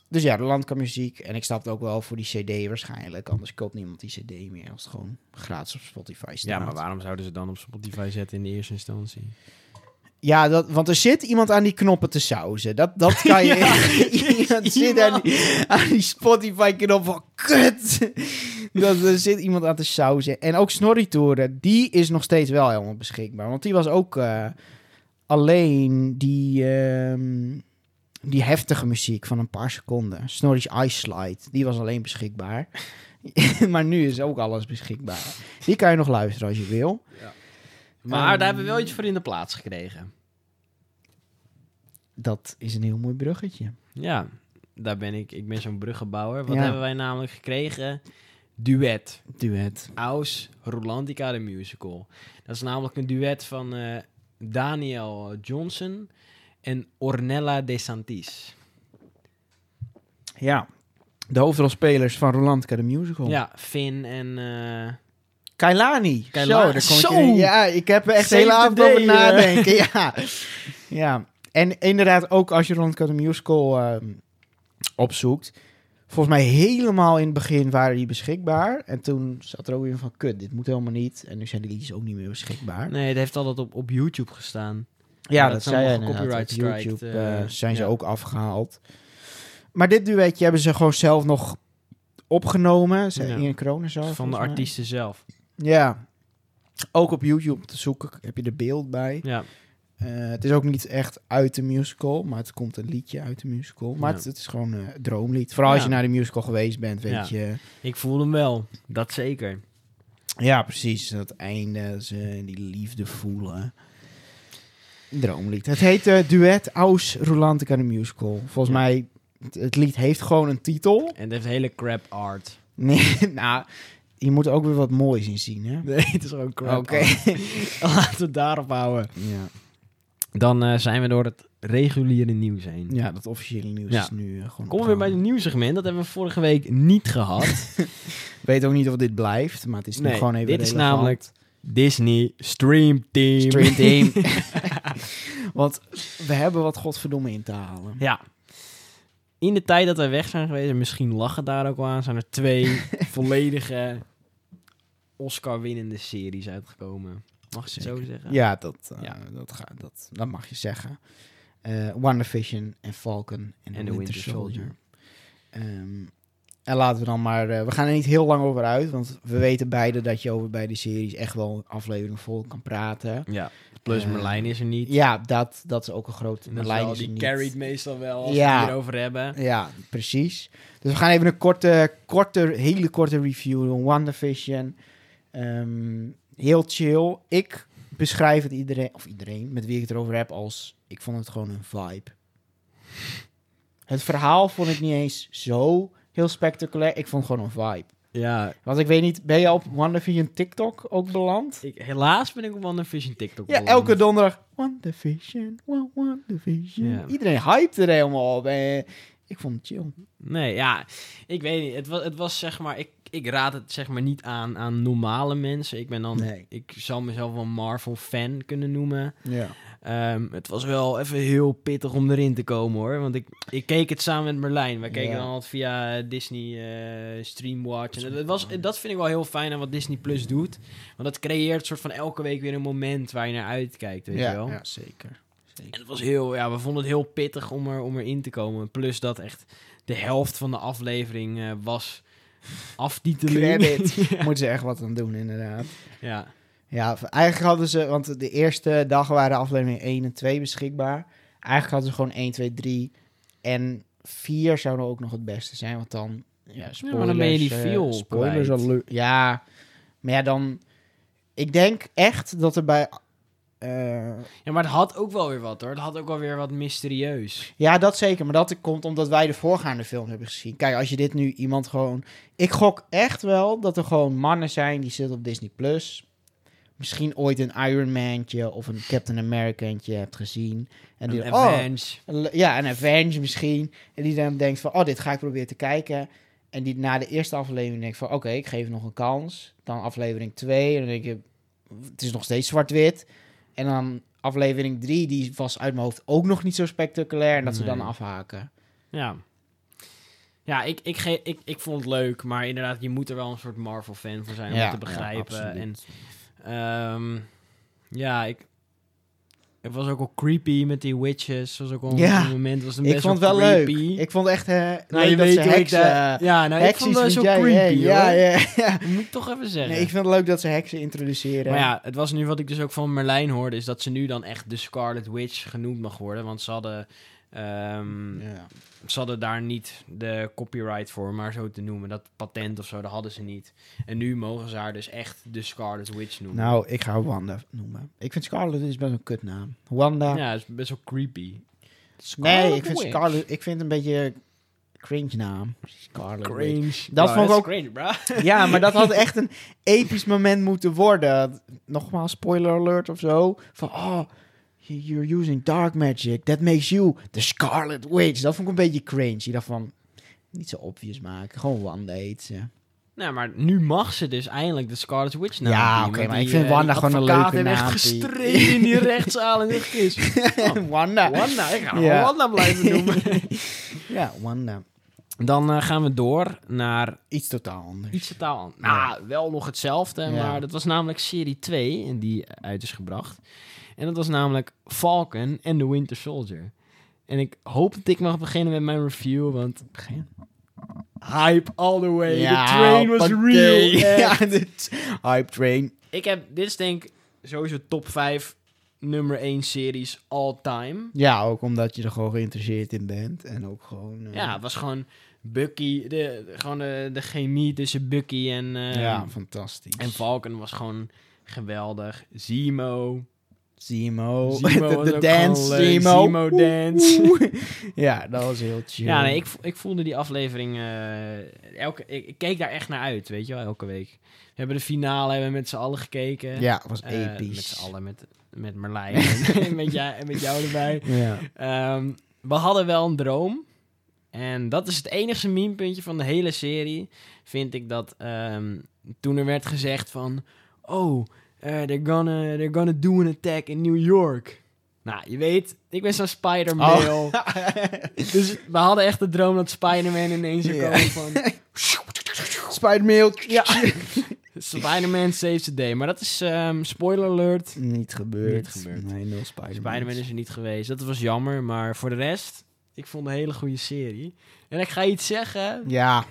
dus ja, de landka muziek. En ik snap het ook wel voor die cd waarschijnlijk. Anders koopt niemand die cd meer als het gewoon gratis op Spotify staat. ja, maar waarom zouden ze dan op Spotify zetten in de eerste instantie? Ja, dat, want er zit iemand aan die knoppen te sauzen. Dat, dat <laughs> kan je... <laughs> iemand <laughs> zit aan die, aan die Spotify-knop van... Kut! dat, er zit iemand aan te sauzen. En ook Snorri Toren, die is nog steeds wel helemaal beschikbaar. Want die was ook eh, alleen die... ehm, die heftige muziek van een paar seconden. Snorri's Ice Slide, die was alleen beschikbaar. <laughs> maar nu is ook alles beschikbaar. Die kan je nog luisteren als je wil. Maar Ehm, daar hebben we wel iets voor in de plaats gekregen. Dat is een heel mooi bruggetje. Ja, daar ben ik. Ik ben zo'n bruggenbouwer. Wat Ja. hebben wij namelijk gekregen? Duet. Duet. Aus Rolantica de Musical. Dat is namelijk een duet van eh, Daniel Johnson en Ornella De Santis. Ja. De hoofdrolspelers van Rolantica de Musical. Ja, Finn en... eh, Kailani. Kailani. Zo, daar kom ik. Ja, ik heb echt hele avond over nadenken. <laughs> ja. ja. En inderdaad, ook als je Rolantica de Musical ehm, opzoekt. Volgens mij helemaal in het begin waren die beschikbaar. En toen zat er ook weer van, kut, dit moet helemaal niet. En nu zijn die liedjes ook niet meer beschikbaar. nee, het heeft altijd op, op YouTube gestaan. Ja, dat dat, zijn zei copyright Op striked, YouTube eh, eh, zijn ze ook afgehaald. Maar dit duetje hebben ze gewoon zelf nog opgenomen. Ze. In corona zo. van de artiesten zelf. Ja. Ook op YouTube te zoeken heb je er beeld bij. Ja, Eh, het is ook niet echt uit de musical, maar het komt een liedje uit de musical. Maar Ja. het, het is gewoon een droomlied. Vooral als je naar de musical geweest bent, weet Ja. je. ik voel hem wel. Dat zeker. Ja, precies. Dat einde, ze die liefde voelen. Droomlied. Het heet eh, Duet Aus Rolantica de Musical. Volgens Ja. mij, het, het lied heeft gewoon een titel. En het heeft hele crap art. Nee, <laughs> nou, je moet er ook weer wat moois in zien, hè? Nee, het is gewoon crap Oké. <laughs> Laten we het daarop houden. Ja. Dan eh, zijn we door het reguliere nieuws heen. ja, dat officiële nieuws Ja. is nu eh, gewoon we weer bij het nieuwssegment. Dat hebben we vorige week niet gehad. <laughs> Weet ook niet of dit blijft, maar het is nu gewoon even dit is namelijk Disney Stream Team. Stream Team. <laughs> Want we hebben wat godverdomme in te halen. Ja. In de tijd dat wij weg zijn geweest, en misschien lachen daar ook wel aan, zijn er twee <laughs> volledige Oscar-winnende series uitgekomen. Mag het zo zeggen? Ja, dat, eh, Ja. Dat, ga, dat, dat mag je zeggen. Eh WandaVision en Falcon en, The Winter, Winter Soldier. Ehm, en laten we dan maar... eh, we gaan er niet heel lang over uit, want we weten beide dat je over bij series echt wel een aflevering vol kan praten. Ja. Plus Eh, Merlijn is er niet. Ja, dat, dat is ook een grote... En Merlijn wel- is die carried meestal wel als Ja. we het hierover hebben. Ja, precies. Dus we gaan even een korte, korte hele korte review doen. WandaVision. Ehm heel chill. Ik beschrijf het iedereen, of iedereen met wie ik het erover heb, als... Ik vond het gewoon een vibe. Het verhaal vond ik niet eens zo heel spectaculair. Ik vond gewoon een vibe. Ja, Want ik weet niet, ben je op WandaVision TikTok ook beland? ik, helaas ben ik op WandaVision TikTok Ja, beland. elke donderdag. WandaVision, Wa- WandaVision. Ja. Iedereen hyped er helemaal op. Eh, ik vond het chill. Nee, ja, ik weet niet. Het was, het was zeg maar, ik, ik raad het zeg maar niet aan aan normale mensen. Ik ben dan, Nee. ik zou mezelf wel Marvel-fan kunnen noemen. Ja. Ehm, het was wel even heel pittig om erin te komen hoor. Want ik, ik keek het samen met Merlijn. Wij keken Ja. dan altijd via Disney eh, Streamwatch. En het was, dat vind ik wel heel fijn aan wat Disney Plus doet. Want dat creëert soort van elke week weer een moment waar je naar uitkijkt. Weet ja, je wel? ja, zeker. zeker. En het was heel, ja, we vonden het heel pittig om, er, om erin te komen. Plus dat echt de helft van de aflevering eh, was aftiteling. Credit. <laughs> ja. Moeten ze echt wat aan doen, inderdaad. ja. Ja, eigenlijk hadden ze, want de eerste dag waren aflevering 1 en 2 beschikbaar. Eigenlijk hadden ze gewoon 1, 2, 3 en 4 zouden ook nog het beste zijn, want dan, ja, spoilers. maar dan ben je eh, feel spoilers kwijt. alert. Ja, maar ja, dan, ik denk echt dat er bij, eh, ja, maar het had ook wel weer wat hoor. Het had ook wel weer wat mysterieus. ja, dat zeker, maar dat komt omdat wij de voorgaande film hebben gezien. Kijk, als je dit nu iemand gewoon, ik gok echt wel dat er gewoon mannen zijn die zitten op Disney Plus. Misschien ooit een Iron Mantje of een Captain Americantje hebt gezien. En die, Een oh, Avenge. Ja, een Avenge misschien. En die dan denkt van, oh, dit ga ik proberen te kijken. En die na de eerste aflevering denkt van, oké, ik geef het nog een kans. Dan aflevering 2, en dan denk je, het is nog steeds zwart-wit. En dan aflevering 3, die was uit mijn hoofd ook nog niet zo spectaculair. En dat ze dan afhaken. Ja. Ja, ik, ik, ge- ik, ik vond het leuk, maar inderdaad, je moet er wel een soort Marvel-fan voor zijn om het te begrijpen. en ehm, ja, ik, het was ook wel creepy met die witches. was ook Ja. een moment was het ik best vond het wel wel leuk. creepy. Ik vond echt eh nou, leuk je dat weet ze ik heksen... Ja, nou, ik vond heksies zo jij- creepy, ja, hoor. ja, <laughs> ja. Dat moet ik toch even zeggen. Nee, ik vind het leuk dat ze heksen introduceren. Maar ja, het was nu wat ik dus ook van Merlijn hoorde, is dat ze nu dan echt de Scarlet Witch genoemd mag worden. Want ze hadden, Ja. ze hadden daar niet de copyright voor, maar zo te noemen. Dat patent of zo, dat hadden ze niet. En nu mogen ze haar dus echt de Scarlet Witch noemen. Nou, ik ga Wanda noemen. Ik vind Scarlet is best een kutnaam. Wanda. ja, is best wel creepy. nee, ik vind Witch. Scarlet... Ik vind een beetje... cringe naam. Scarlet Witch. Cringe. Dat Oh, vond ik ook- cringe, bro. <laughs> Ja, maar dat had echt een episch moment moeten worden. Nogmaals, spoiler alert of zo. Van, oh, you're using dark magic. That makes you the Scarlet Witch. Dat vond ik een beetje cringe. Je dacht van, niet zo obvious maken. Gewoon one date. Ja, Nou, maar nu mag ze dus eindelijk de Scarlet Witch naam Ja, oké, maar die, ik vind eh, Wanda gewoon een leuke naam, echt gestreden in die <laughs> rechtszaal en echt gekust. Oh, <laughs> Wanda. Wanda, ik ga <laughs> Ja. Wanda blijven noemen. Ja, Wanda. Dan eh, gaan we door naar Iets totaal anders. iets totaal anders. Nou, wel nog hetzelfde, Ja. maar dat was namelijk serie 2 en die uit is gebracht. En dat was namelijk Falcon en The Winter Soldier. En ik hoop dat ik mag beginnen met mijn review, want hype all the way. Ja, the train was real. <laughs> Ja, dit hype train. Ik heb, dit is denk ik sowieso top 5 nummer 1 series all time. Ja, ook omdat je er gewoon geïnteresseerd in bent. En ook gewoon... eh, Ja, het was gewoon Bucky, de, gewoon de, de chemie tussen Bucky en, eh, ja, fantastisch. en Falcon was gewoon geweldig. Zemo. Zemo. Zemo <laughs> de dance. Zemo. Zemo dance. <laughs> ja, dat was heel chill. Ja, nee, ik, ik voelde die aflevering... eh, elke, ik, ik keek daar echt naar uit, weet je wel, elke week. We hebben de finale hebben met z'n allen gekeken. Ja, was Eh, episch. met z'n allen, met, met Marlijn en <laughs> met, jou, en met jou erbij. Ja. Ehm, we hadden wel een droom. En dat is het enige memepuntje van de hele serie. Vind ik dat ehm, toen er werd gezegd van... Oh, eh, they're, gonna, they're gonna do an attack in New York. Nou, je weet, ik ben zo'n Spider-Man. Oh. <laughs> Dus we hadden echt de droom dat Spider-Man ineens zou komen van... <laughs> Spider-Man. Ja. <laughs> Spider-Man saves the day. Maar dat is, ehm, spoiler alert... Niet gebeurd. Niet gebeurd. Nee, nul Spider-Man. Spider-Man is er niet geweest. Dat was jammer, maar voor de rest... Ik vond een hele goede serie. En ik ga iets zeggen... Ja,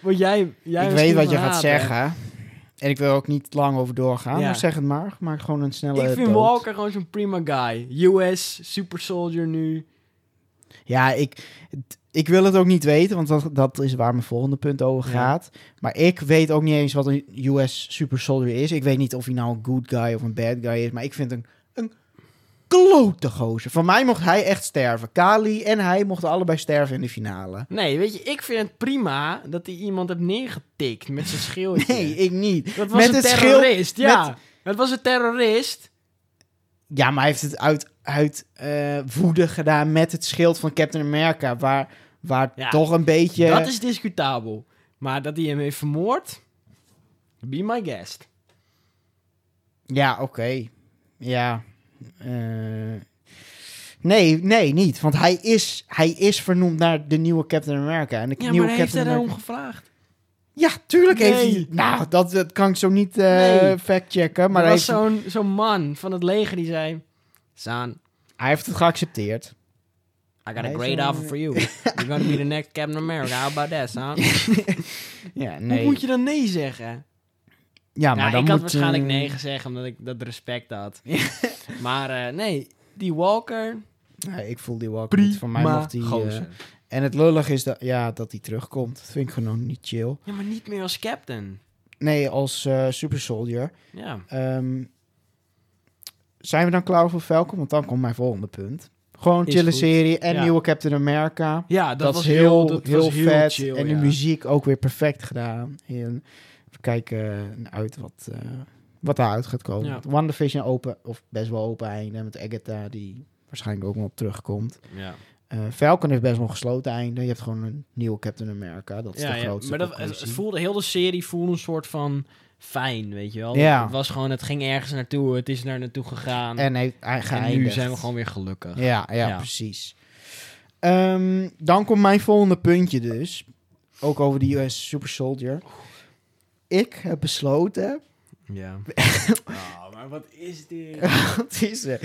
Wat jij, jij ik weet wat je gaat zeggen. En ik wil ook niet lang over doorgaan. Ja. Maar zeg het maar. Maak gewoon een snelle Ik vind dood. Walker gewoon zo'n prima guy. US, super soldier nu. Ja, ik, ik wil het ook niet weten, want dat, dat is waar mijn volgende punt over Ja. gaat. Maar ik weet ook niet eens wat een US Super Soldier is. Ik weet niet of hij nou een good guy of een bad guy is, maar ik vind een klote gozer. Van mij mocht hij echt sterven. Kali en hij mochten allebei sterven in de finale. Nee, weet je, ik vind het prima dat hij iemand heeft neergetikt met zijn schildje. Nee, ik niet. dat was met een terrorist, schild- ja. met- Het was een terrorist. Ja, maar hij heeft het uit, uit eh, woede gedaan met het schild van Captain America, waar, waar Ja, toch een beetje... Dat is discutabel. Maar dat hij hem heeft vermoord, be my guest. Ja, oké. Ja. Eh, nee, nee, niet. Want hij is, hij is vernoemd naar de nieuwe Captain America. En de Ja, nieuwe maar heeft hij Captain daarom gevraagd? Ja, tuurlijk heeft hij... Nou, dat, dat kan ik zo niet eh Nee. factchecken. Maar er was heeft, zo'n zo'n man van het leger die zei... Saan, hij heeft het geaccepteerd. I got Hij a great offer for you. <laughs> You're gonna be the next Captain America. How about that, Saan? <laughs> Ja, Hoe nee. moet je dan nee zeggen? Ja, maar ja, dan ik had moet, waarschijnlijk eh, nee gezegd, omdat ik dat respect had. <laughs> <laughs> maar eh, nee, die Walker, Nee, ik voel die Walker niet. Voor mij hij... eh, gozer. en het lullig is dat, ja, dat hij terugkomt. Dat vind ik gewoon niet chill. Ja, maar niet meer als captain. Nee, als eh, Super Soldier. Ja. Ehm, zijn we dan klaar voor Falcon? Want dan komt mijn volgende punt. Gewoon chille serie en Ja. nieuwe Captain America. Ja, dat, Dat, was heel, dat heel was vet. chill, en de ja. muziek ook weer perfect gedaan. En we kijken uit wat, wat daaruit gaat komen. Ja. WandaVision open, of best wel open einde. Met Agatha, die waarschijnlijk ook wel terugkomt. Ja, Eh, Falcon heeft best wel een gesloten einde. Je hebt gewoon een nieuwe Captain America. Dat is ja, de ja. grootste maar dat, het, het voelde, heel de serie voelde een soort van fijn, weet je wel. Ja. Het was gewoon, het ging ergens naartoe, het is daar naartoe gegaan. En heeft hij En nu zijn we gewoon weer gelukkig. Ja, ja, Ja. precies. Ehm, dan komt mijn volgende puntje dus. Ook over de US Super Soldier. Ik heb besloten... Ja. oh, maar wat is dit? <laughs> Wat is er?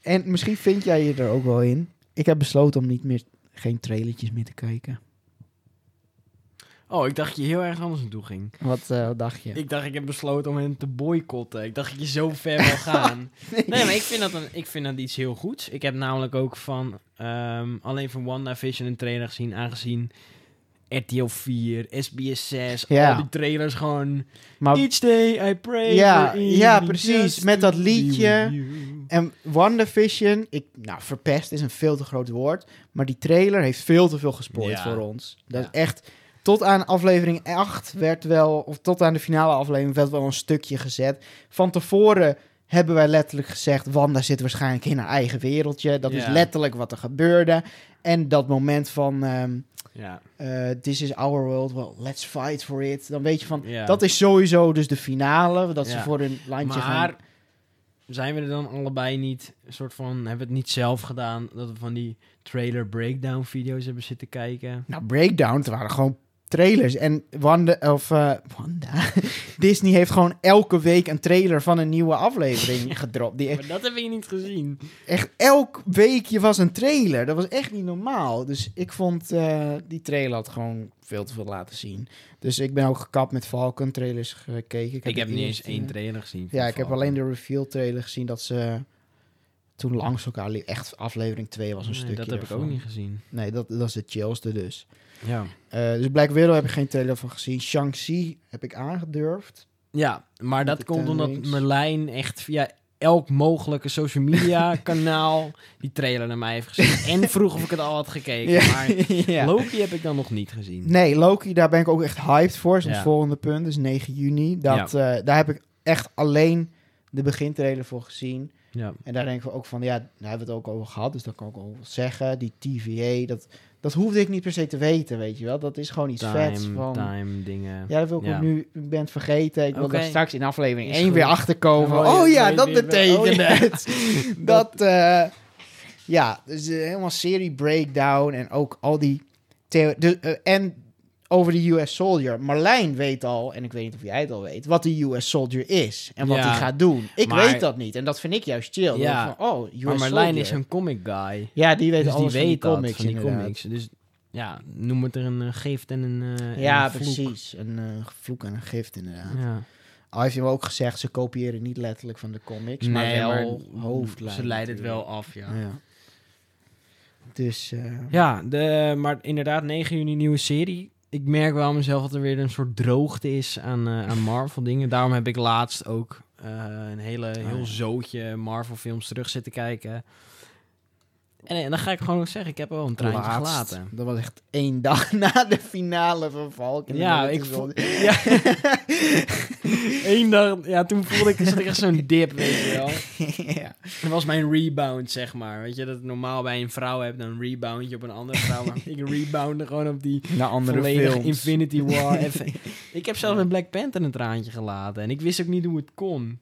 En misschien vind jij je er ook wel in. Ik heb besloten om niet meer... Geen trailertjes meer te kijken. Oh, ik dacht je heel erg anders naartoe ging. Wat, eh, wat dacht je? Ik dacht, ik heb besloten om hen te boycotten. Ik dacht dat je zo ver wil <laughs> gaan. nee, maar ik vind, dat een, ik vind dat iets heel goeds. Ik heb namelijk ook van ehm, alleen van WandaVision een trailer gezien, aangezien RTL 4, SBS 6, Ja. al die trailers gewoon... Maar Each day I pray Ja, for ja, precies, met dat liedje. you. En WandaVision, ik, nou, verpest is een veel te groot woord. Maar die trailer heeft veel te veel gespoord Ja. voor ons. Dat is echt, tot aan aflevering 8 werd wel, of tot aan de finale aflevering werd wel een stukje gezet. Van tevoren hebben wij letterlijk gezegd, Wanda zit waarschijnlijk in haar eigen wereldje. Dat is letterlijk wat er gebeurde. En dat moment van, ehm, Ja. eh, this is our world, well, let's fight for it. Dan weet je van, ja. dat is sowieso dus de finale. Dat ze voor hun landje gaan. Maar zijn we er dan allebei niet, een soort van, hebben we het niet zelf gedaan, dat we van die trailer breakdown video's hebben zitten kijken? Nou, Breakdown, het waren gewoon trailers. En Wanda, of eh, Wanda, <laughs> Disney heeft gewoon elke week een trailer van een nieuwe aflevering <laughs> gedropt. Die echt, Maar dat heb ik niet gezien. echt elk weekje was een trailer. Dat was echt niet normaal. Dus ik vond eh, die trailer had gewoon veel te veel laten zien. Dus ik ben ook gekapt met Falcon trailers gekeken. Ik, heb niet eens één trailer gezien. Ja, ik heb alleen de reveal trailer gezien dat ze toen langs elkaar. Echt aflevering 2 was een Nee, stukje Dat heb ik ook niet gezien. Nee, dat, dat is de chillste dus. Ja. Eh, dus Black Widow heb ik geen trailer van gezien. Shang-Chi heb ik aangedurfd. Ja, maar dat komt omdat Tendrings. Merlijn echt via elk mogelijke social media <laughs> kanaal die trailer naar mij heeft gezien. En vroeg of ik het al had gekeken. Maar <laughs> ja. Loki heb ik dan nog niet gezien. Nee, Loki, daar ben ik ook echt hyped voor. Dat is Ja. het volgende punt, dus 9 juni. Dat, eh, daar heb ik echt alleen de begintrailer voor gezien. Ja. En daar denken we ook van, ja, daar hebben we het ook over gehad. Dus dat kan ik ook wel zeggen. Die TVA, dat, dat hoefde ik niet per se te weten, weet je wel. Dat is gewoon iets vets Time, van... time dingen. Ja, dat wil ik Ja. ook nu. Ik ben het vergeten. Ik wil daar straks in aflevering Is 1 goed. weer achterkomen. Je- oh ja, dat betekent oh ja. het. <laughs> dat, eh, ja, dus eh, helemaal serie breakdown en ook al die... theo- de, eh, en over de US Soldier. Marlijn weet al, en ik weet niet of jij het al weet, wat de US Soldier is en wat Ja. hij gaat doen. Ik Maar- weet dat niet en dat vind ik juist chill. Ja. Van, oh, US Maar Merlijn Soldier. is een comic guy. Ja, die weet dus die alles weet van die comics, van die comics. Dus ja, noem het er een eh, gift en een en Ja, een precies. Een eh, vloek en een gift inderdaad. Ja. Al heeft hij ook gezegd, ze kopiëren niet letterlijk van de comics, maar wel maar hoofdlijnen. Ze leiden het wel af, ja. Ja. Dus, Ja, de, maar inderdaad, 9 juni nieuwe serie. Ik merk wel aan mezelf dat er weer een soort droogte is aan, eh, aan Marvel dingen. Daarom heb ik laatst ook eh, een hele, heel ja. zootje Marvel films terug zitten kijken. En, en dan ga ik gewoon ook zeggen, ik heb wel een traantje laatst, gelaten. Dat was echt één dag <laughs> na de finale van Falcon. Ja, ik wel- <laughs> Ja. <laughs> Eén dag... Ja, toen voelde ik, zat ik echt zo'n dip, weet je wel. ja. Dat was mijn rebound, zeg maar. Weet je, dat het normaal bij een vrouw hebt, dan rebound je op een andere vrouw. Maar ik reboundde gewoon op die Naar andere films. Infinity War. Even- ik heb zelfs met Black Panther een traantje gelaten. En ik wist ook niet hoe het kon.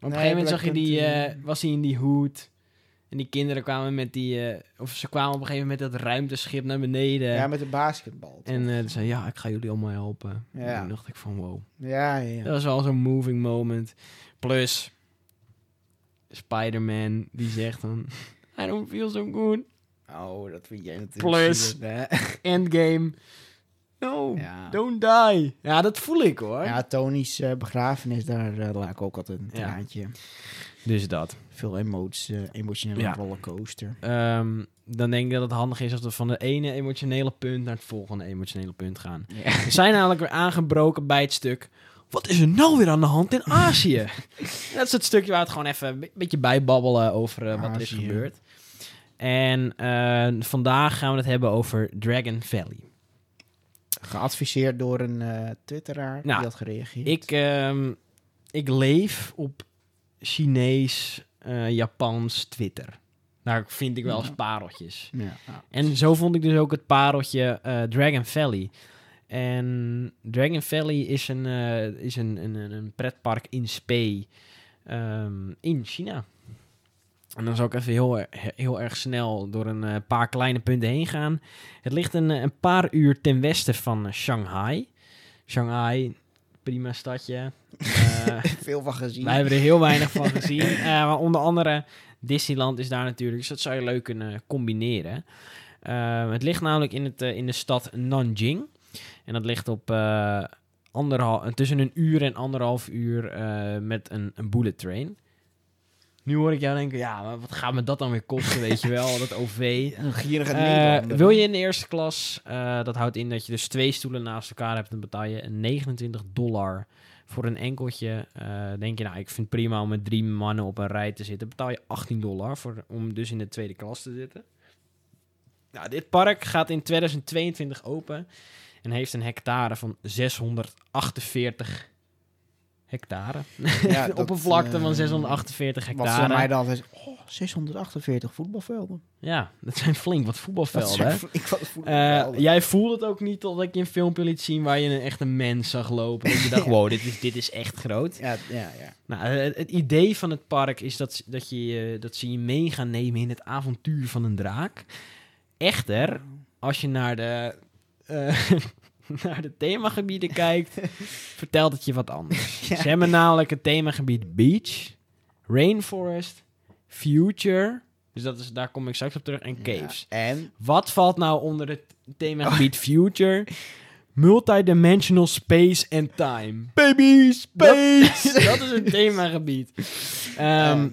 Op een Nee, gegeven moment Black zag je die, eh, was hij in die hoed. En die kinderen kwamen met die... eh, of ze kwamen op een gegeven moment met dat ruimteschip naar beneden. Ja, met de basketbal. toch? en eh ze zei, ja, ik ga jullie allemaal helpen. Ja. En toen dacht ik van, wow. ja, ja. Dat was wel zo'n moving moment. Plus, Spider-Man, die zegt dan... I don't feel so good. Oh, dat vind jij natuurlijk Plus. <laughs> Endgame. No, Ja. don't die. Ja, dat voel ik hoor. Ja, Tony's eh, begrafenis, daar laat ik ook altijd een Ja. Dus dat. Veel emoties, eh, emotionele Ja. rollercoaster. Ehm, dan denk ik dat het handig is als we van het ene emotionele punt naar het volgende emotionele punt gaan. Ja. We zijn namelijk weer aangebroken bij het stuk. Wat is er nou weer aan de hand in Azië? <laughs> dat is het stukje waar we het gewoon even een be- beetje bijbabbelen over eh, wat er is gebeurd. En eh, vandaag gaan we het hebben over Dragon Valley. Geadviseerd door een eh, twitteraar Nou, die had gereageerd. Ik, ehm, ik leef op Chinees, eh, Japans Twitter. Daar vind ik wel eens pareltjes. Ja, ja. En zo vond ik dus ook het pareltje eh, Dragon Valley. En Dragon Valley is een, eh, is een, een, een- pretpark in Spee ehm, in China. En dan zal ik even heel, heel erg snel door een paar kleine punten heen gaan. Het ligt een, een paar uur ten westen van Shanghai. Shanghai, prima stadje. <laughs> Eh, Veel van gezien. wij hebben er heel weinig van gezien. Eh, maar onder andere Disneyland is daar natuurlijk. Dus dat zou je leuk kunnen combineren. Eh, het ligt namelijk in, het, in de stad Nanjing. En dat ligt op eh, anderhal, tussen een uur en anderhalf uur met een, een bullet train. Nu hoor ik jou denken, ja, maar wat gaat me dat dan weer kosten, weet je wel, dat OV. Een <laughs> gierige Eh, wil je in de eerste klas, eh, dat houdt in dat je dus twee stoelen naast elkaar hebt, dan betaal je 29 dollar Voor een enkeltje eh, denk je, nou, ik vind het prima om met drie mannen op een rij te zitten. Betaal je 18 dollar voor, om dus in de tweede klas te zitten. Nou, dit park gaat in 2022 open en heeft een hectare van 648 hectare. Ja, <laughs> oppervlakte eh, van 648 Wat hectare. ze mij dan altijd... Oh, 648 voetbalvelden. Ja, dat zijn flink wat voetbalvelden. wat Eh, jij voelde het ook niet totdat ik je een filmpje liet zien waar je een echte mens zag lopen. Dat je dacht, <laughs> wow, dit is, dit is echt groot. ja, ja, ja. Nou, het, het idee van het park is dat, dat, je, dat ze je mee gaan nemen in het avontuur van een draak. Echter, als je naar de, eh, <laughs> naar de themagebieden kijkt, <laughs> vertelt het je wat anders. <laughs> Ja. Ze hebben namelijk het themagebied Beach, Rainforest, Future, dus dat is, daar kom ik straks op terug, en Caves. Ja, En? Wat valt nou onder het themagebied Future? Multidimensional Space and Time. Baby Space! Dat, dat is een themagebied. Ehm, Ehm,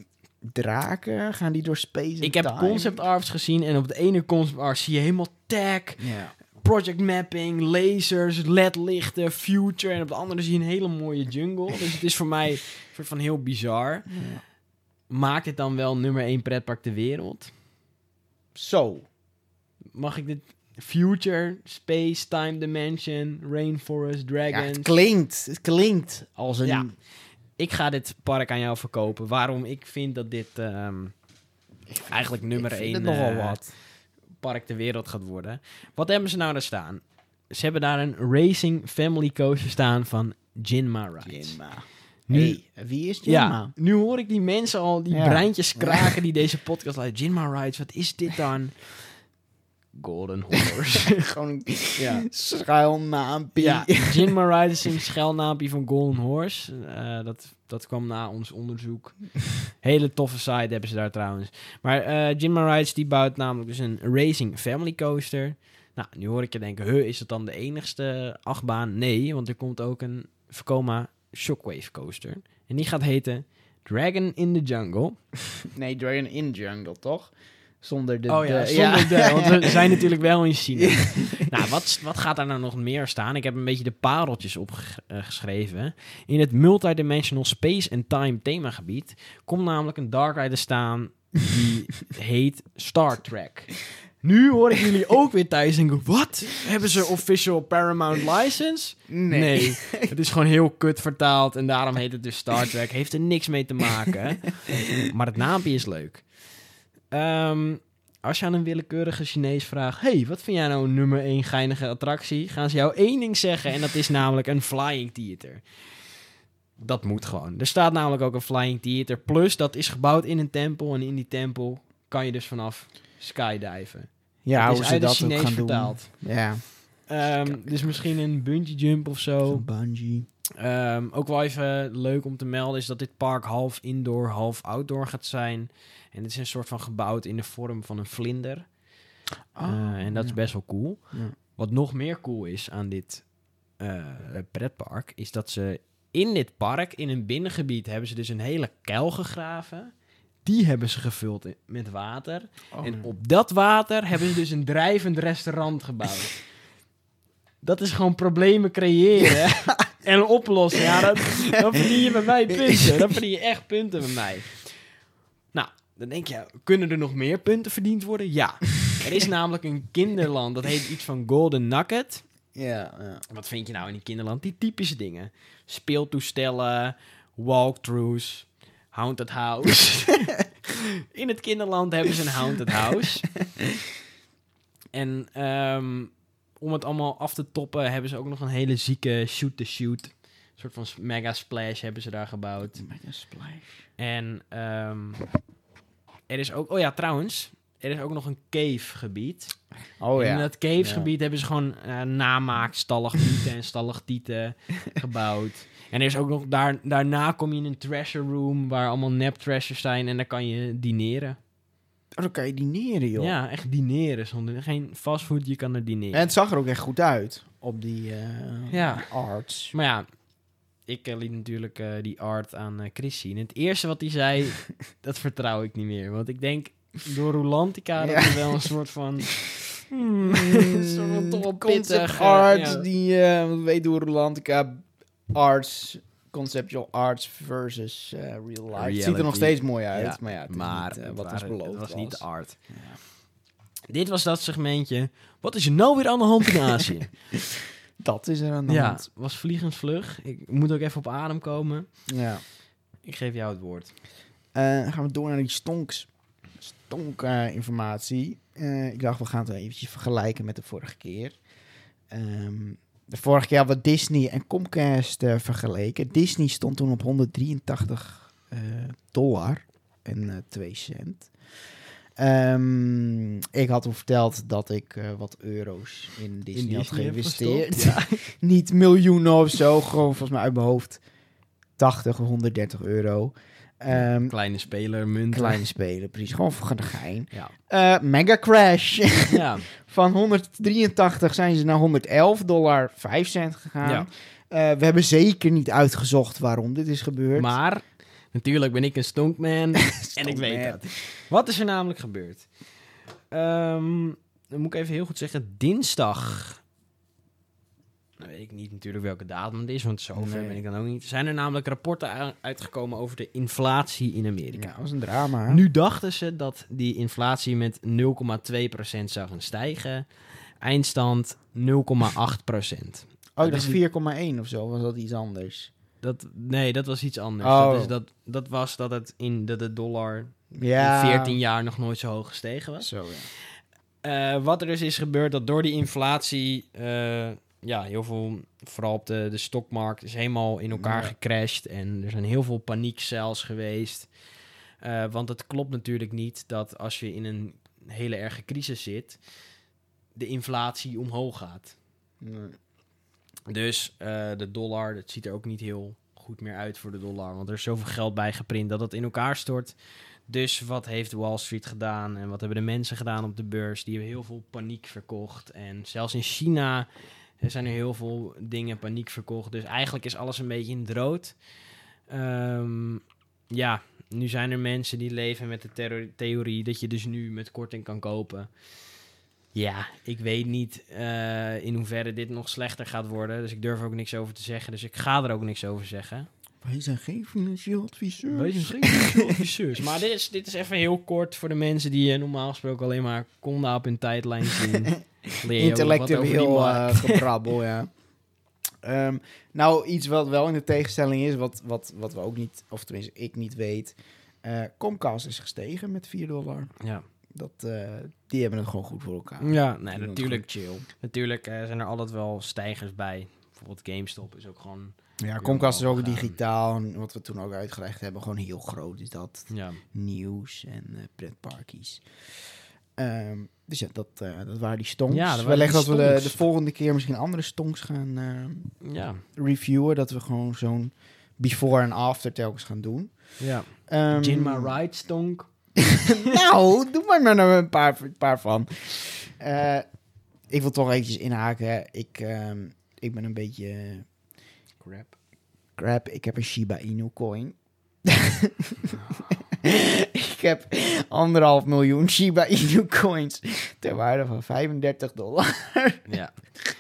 draken, gaan die door space ik heb time? concept arts gezien en op de ene concept art zie je helemaal tech, Ja. Project mapping, lasers, LED-lichten, future. En op de andere zie je een hele mooie jungle. Dus het is voor mij een soort van heel bizar. Ja. Maakt het dan wel nummer 1 pretpark ter wereld? Zo. Mag ik dit future, space, time dimension, rainforest, Ja, dragons? het klinkt. Het klinkt als een... Ja. ik ga dit park aan jou verkopen. Waarom ik vind dat dit ehm, eigenlijk nummer ik 1 vind het nogal wat. Park ter wereld gaat worden. Wat hebben ze nou daar staan? Ze hebben daar een Racing Family Coaster staan van Jinma Rides. Jinma. Nu, Hey, wie is Jinma? ja, nu hoor ik die mensen al, die Ja. breintjes kraken die deze podcast luisteren. Jinma Rides, wat is dit dan? <laughs> Golden <laughs> Horse. Gewoon ja. schuilnaampie. Ja, <laughs> Ride is een schelnaampje van Golden Horse. Eh, dat, dat kwam na ons onderzoek. Hele toffe site hebben ze daar trouwens. Maar eh Jinma Rides die bouwt namelijk dus een Racing Family Coaster. Nou, nu hoor ik je denken, huh, is dat dan de enigste achtbaan? Nee, want er komt ook een Vekoma Shockwave Coaster. En die gaat heten Dragon in the Jungle. Nee, Dragon in Jungle, toch? Zonder de... oh ja, de- zonder de, want we <laughs> zijn natuurlijk wel in China. nou, wat, wat gaat daar nou nog meer staan? Ik heb een beetje de pareltjes opgeschreven. In het multidimensional space and time themagebied komt namelijk een Dark Rider staan die <laughs> heet Star Trek. Nu hoor ik jullie ook weer thuis denken, wat? Hebben ze official Paramount license? Nee. <laughs> het is gewoon heel kut vertaald en daarom heet het dus Star Trek. Heeft er niks mee te maken. maar het naampje is leuk. Ehm, als je aan een willekeurige Chinees vraagt... hey, wat vind jij nou een nummer 1 geinige attractie? Gaan ze jou één ding zeggen en dat is namelijk een flying theater. Dat moet gewoon. Er staat namelijk ook een flying theater. Plus, dat is gebouwd in een tempel. En in die tempel kan je dus vanaf skydiven. Ja, Het hoe is ze dat ook Chinees gaan vertaald. doen. Ja. Ehm, dus misschien een bungee jump of zo. Bungee. Ehm, ook wel even leuk om te melden is dat dit park half indoor, half outdoor gaat zijn. En het is een soort van gebouwd in de vorm van een vlinder. Oh, Eh, en dat is best wel cool. Ja. Wat nog meer cool is aan dit eh, pretpark, is dat ze in dit park, in een binnengebied, hebben ze dus een hele kuil gegraven. Die hebben ze gevuld met water. Oh, en nee. op dat water hebben ze dus een drijvend restaurant gebouwd. <laughs> Dat is gewoon problemen creëren <laughs> en oplossen. Ja, dat, dan verdien je bij mij <laughs> punten. Dan verdien je echt punten bij mij. Dan denk je, kunnen er nog meer punten verdiend worden? Ja. <laughs> Er is namelijk een kinderland, dat heet iets van Golden Nugget. Ja, ja. Wat vind je nou in die kinderland? Die typische dingen. Speeltoestellen, walkthroughs, haunted house. <laughs> in het kinderland hebben ze een haunted house. <laughs> en ehm, om het allemaal af te toppen hebben ze ook nog een hele zieke shoot-to-shoot. Een soort van mega splash hebben ze daar gebouwd. Mega splash. En ehm, er is ook... Oh ja, trouwens. Er is ook nog een cave-gebied. Oh In ja. dat cavesgebied hebben ze gewoon eh namaak stalagmieten en stalactieten <laughs> gebouwd. En er is ook nog, daar, daarna kom je in een treasure room waar allemaal nep treasures zijn en daar kan je dineren. Oh, dan kan je dineren, joh. Ja, echt dineren. Zonder, geen fastfood, je kan er dineren. En het zag er ook echt goed uit. Op die eh Ja. arts. Maar ja, ik eh, liet natuurlijk eh, die art aan eh, Chris zien. En het eerste wat hij zei, <laughs> dat vertrouw ik niet meer. Want ik denk, door Rolantica, dat Ja. er wel een soort van... <laughs> Hmm, soort toch wel pittig. ja. die eh weet hoe Rolantica arts conceptual arts versus real life. Het ziet er Reality. nog steeds mooi uit, Ja, maar ja, het maar niet, het wat ons beloofd het was niet de art. Dit was dat segmentje. Wat is er nou weer aan de hand in <laughs> Azië? Dat is er aan de ja, hand. was vliegensvlug. Ik moet ook even op adem komen. Ja. Ik geef jou het woord. Dan gaan we door naar die stonks. Stonk informatie. Eh, ik dacht, we gaan het eventjes vergelijken met de vorige keer. Ehm, de vorige keer hadden we Disney en Comcast eh, vergeleken. Disney stond toen op 183 eh, dollar en eh 2 cent. Ehm, ik had toen verteld dat ik eh, wat euro's in Disney, had Disney heb geïnvesteerd. <laughs> Niet miljoenen of zo, gewoon volgens mij uit mijn hoofd 80 of 130 euro. Ehm, Kleine speler, munt. kleine spelen, precies. Gewoon voor de gein. Ja. Eh, mega crash. <laughs> ja. <laughs> Van 183 zijn ze naar 111 dollar 5 cent gegaan. Ja. Eh, we hebben zeker niet uitgezocht waarom dit is gebeurd. Maar, natuurlijk ben ik een stonkman. <laughs> en ik weet dat. Wat is er namelijk gebeurd? Ehm, dan moet ik even heel goed zeggen. Dinsdag. Nou weet ik niet natuurlijk welke datum het is, want zover Nee. ben ik dan ook niet. Zijn er namelijk rapporten uitgekomen over de inflatie in Amerika. Ja, dat was een drama. hè? Nu dachten ze dat die inflatie met 0,2% zou gaan stijgen. Eindstand 0,8%. oh, dat is 4,1 of zo. Was dat iets anders? Dat, nee, dat was iets anders. Oh. Dat, is dat, dat was dat het in dat de dollar Ja. in 14 jaar nog nooit zo hoog gestegen was. Zo, ja. Eh, wat er dus is gebeurd, dat door die inflatie, eh, ja, heel veel, vooral op de, de stokmarkt, is helemaal in elkaar Ja. gecrashed. En er zijn heel veel paniekcels geweest. Eh, want het klopt natuurlijk niet dat als je in een hele erge crisis zit, de inflatie omhoog gaat. Nee. Dus eh, de dollar, dat ziet er ook niet heel goed meer uit voor de dollar. Want er is zoveel geld bij geprint dat het in elkaar stort. Dus wat heeft Wall Street gedaan en wat hebben de mensen gedaan op de beurs? Die hebben heel veel paniek verkocht. En zelfs in China eh, zijn er heel veel dingen paniek verkocht. Dus eigenlijk is alles een beetje in het. Ehm, ja, nu zijn er mensen die leven met de theorie dat je dus nu met korting kan kopen. Ja, ik weet niet eh, in hoeverre dit nog slechter gaat worden. Dus ik durf er ook niks over te zeggen. Dus ik ga er ook niks over zeggen. Wij zijn geen financieel adviseurs. Wij zijn geen financieel adviseurs. Maar dit is, dit is even heel kort voor de mensen die eh, normaal gesproken alleen maar Conda op hun tijdlijn zien. <laughs> Intellectueel gebrabbel, ja. Ehm, nou, iets wat wel in de tegenstelling is, wat, wat, wat we ook niet, of tenminste ik niet weet. Comcast is gestegen met 4 dollar. ja, Dat, eh, die hebben het gewoon goed voor elkaar. ja nee, natuurlijk, chill. natuurlijk eh, zijn er altijd wel stijgers bij. Bijvoorbeeld GameStop is ook gewoon... Ja, Comcast is ook gaan. digitaal. En wat we toen ook uitgelegd hebben, gewoon heel groot is dat. Ja, Nieuws en eh pretparkies. Ehm, dus ja, dat, dat waren die stonks. Ja, dat Wellicht dat we de, volgende keer misschien andere stonks gaan eh, ja, reviewen. Dat we gewoon zo'n before en after telkens gaan doen. ja. Ehm, Jinma Ride stonk. <laughs> nou, doe maar maar een paar, een paar van. Eh, ik wil toch eventjes inhaken. Ik, ehm, ik ben een beetje Crap. crap. Ik heb een Shiba Inu coin. <laughs> <laughs> ik heb anderhalf miljoen Shiba Inu coins ter waarde van 35 dollar. Ja.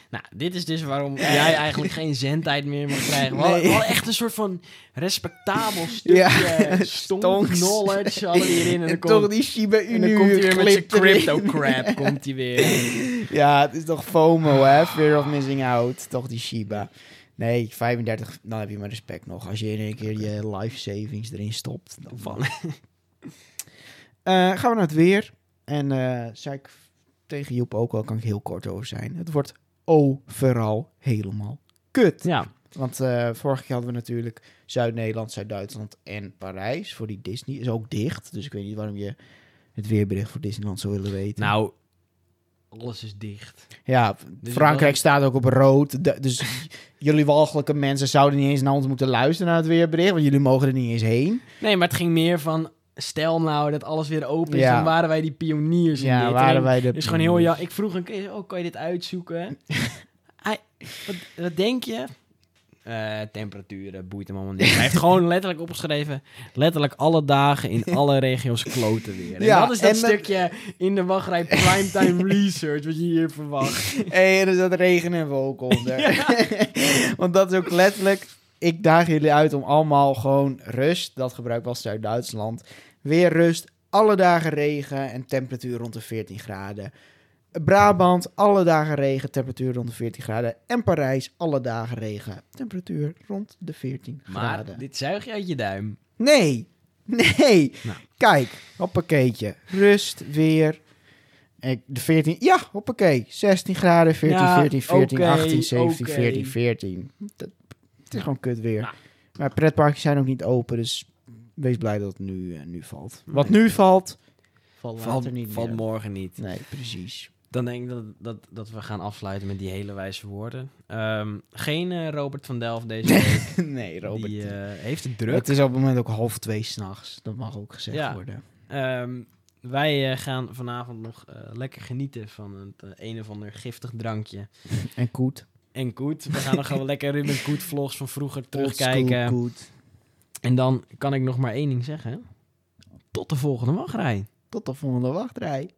Nou, dit is dus waarom jij eigenlijk geen zendtijd meer mag krijgen. We hadden, Nee. we hadden echt een soort van respectabel stukje Ja, stonk knowledge hadden we hierin. En dan, En komt, toch die Shiba en Inu dan komt hij weer met zijn crypto crap. komt hij weer. Ja, het is toch FOMO, hè? Fear of missing out. Toch die Shiba. Nee, 35, dan heb je maar respect nog. Als je in één keer je life savings erin stopt. Dan Van. <laughs> Eh, gaan we naar het weer. En eh zei ik tegen Joep ook al, kan ik heel kort over zijn. Het wordt overal helemaal kut. Ja, Want eh vorige keer hadden we natuurlijk Zuid-Nederland, Zuid-Duitsland en Parijs. Voor die Disney is ook dicht. Dus ik weet niet waarom je het weerbericht voor Disneyland zou willen weten. nou, alles is dicht. Ja, Dus Frankrijk staat ook op rood. De- dus jullie walgelijke mensen zouden niet eens naar ons moeten luisteren naar het weerbericht. Want jullie mogen er niet eens heen. Nee, maar het ging meer van... Stel nou dat alles weer open is, Ja. dan waren wij die pioniers in Ja, dit. waren En wij de... Dus gewoon heel ja. Ik vroeg een keer, oh, kan je dit uitzoeken? <laughs> Wat denk je? Eh, temperaturen, boeit hem allemaal <laughs> niet. Hij heeft gewoon letterlijk opgeschreven, letterlijk alle dagen in <laughs> alle regio's kloten weer. En Ja, dat is dat stukje in de wachtrij primetime <laughs> research wat je hier verwacht. Hé, er zat regen en wolken onder. Want dat is ook letterlijk... ik daag jullie uit om allemaal gewoon rust. Dat gebruikt was uit Duitsland. Weer rust. Alle dagen regen en temperatuur rond de 14 graden. Brabant, alle dagen regen, temperatuur rond de 14 graden. En Parijs, alle dagen regen, temperatuur rond de 14 Maar graden. dit zuig je uit je duim. Nee, nee. Nou. Kijk, hoppakeetje. Rust, weer. En de 14, ja, hoppakee. 16 graden, 14, Ja, 14, 14, oké, 18, 17, oké. 14, 14. Dat, het is gewoon kut weer. Nou. Maar pretparkjes zijn ook niet open, dus wees blij dat het nu, eh, nu valt. Wat Nee. nu valt, valt niet valt meer. morgen niet. Nee, precies. Dan denk ik dat, dat, dat we gaan afsluiten met die hele wijze woorden. Ehm, geen eh, Robert van Delft deze week. <laughs> nee, Robert. Die eh, heeft het druk. het is op het moment ook half twee s'nachts. Dat mag ook gezegd Ja. worden. Ehm, wij eh, gaan vanavond nog lekker genieten van het een of ander giftig drankje. <laughs> En Koet. En Koet. We gaan nog gewoon lekker Ruben Koet vlogs van vroeger terugkijken. Koet. En dan kan ik nog maar één ding zeggen. Tot de volgende wachtrij. Tot de volgende wachtrij.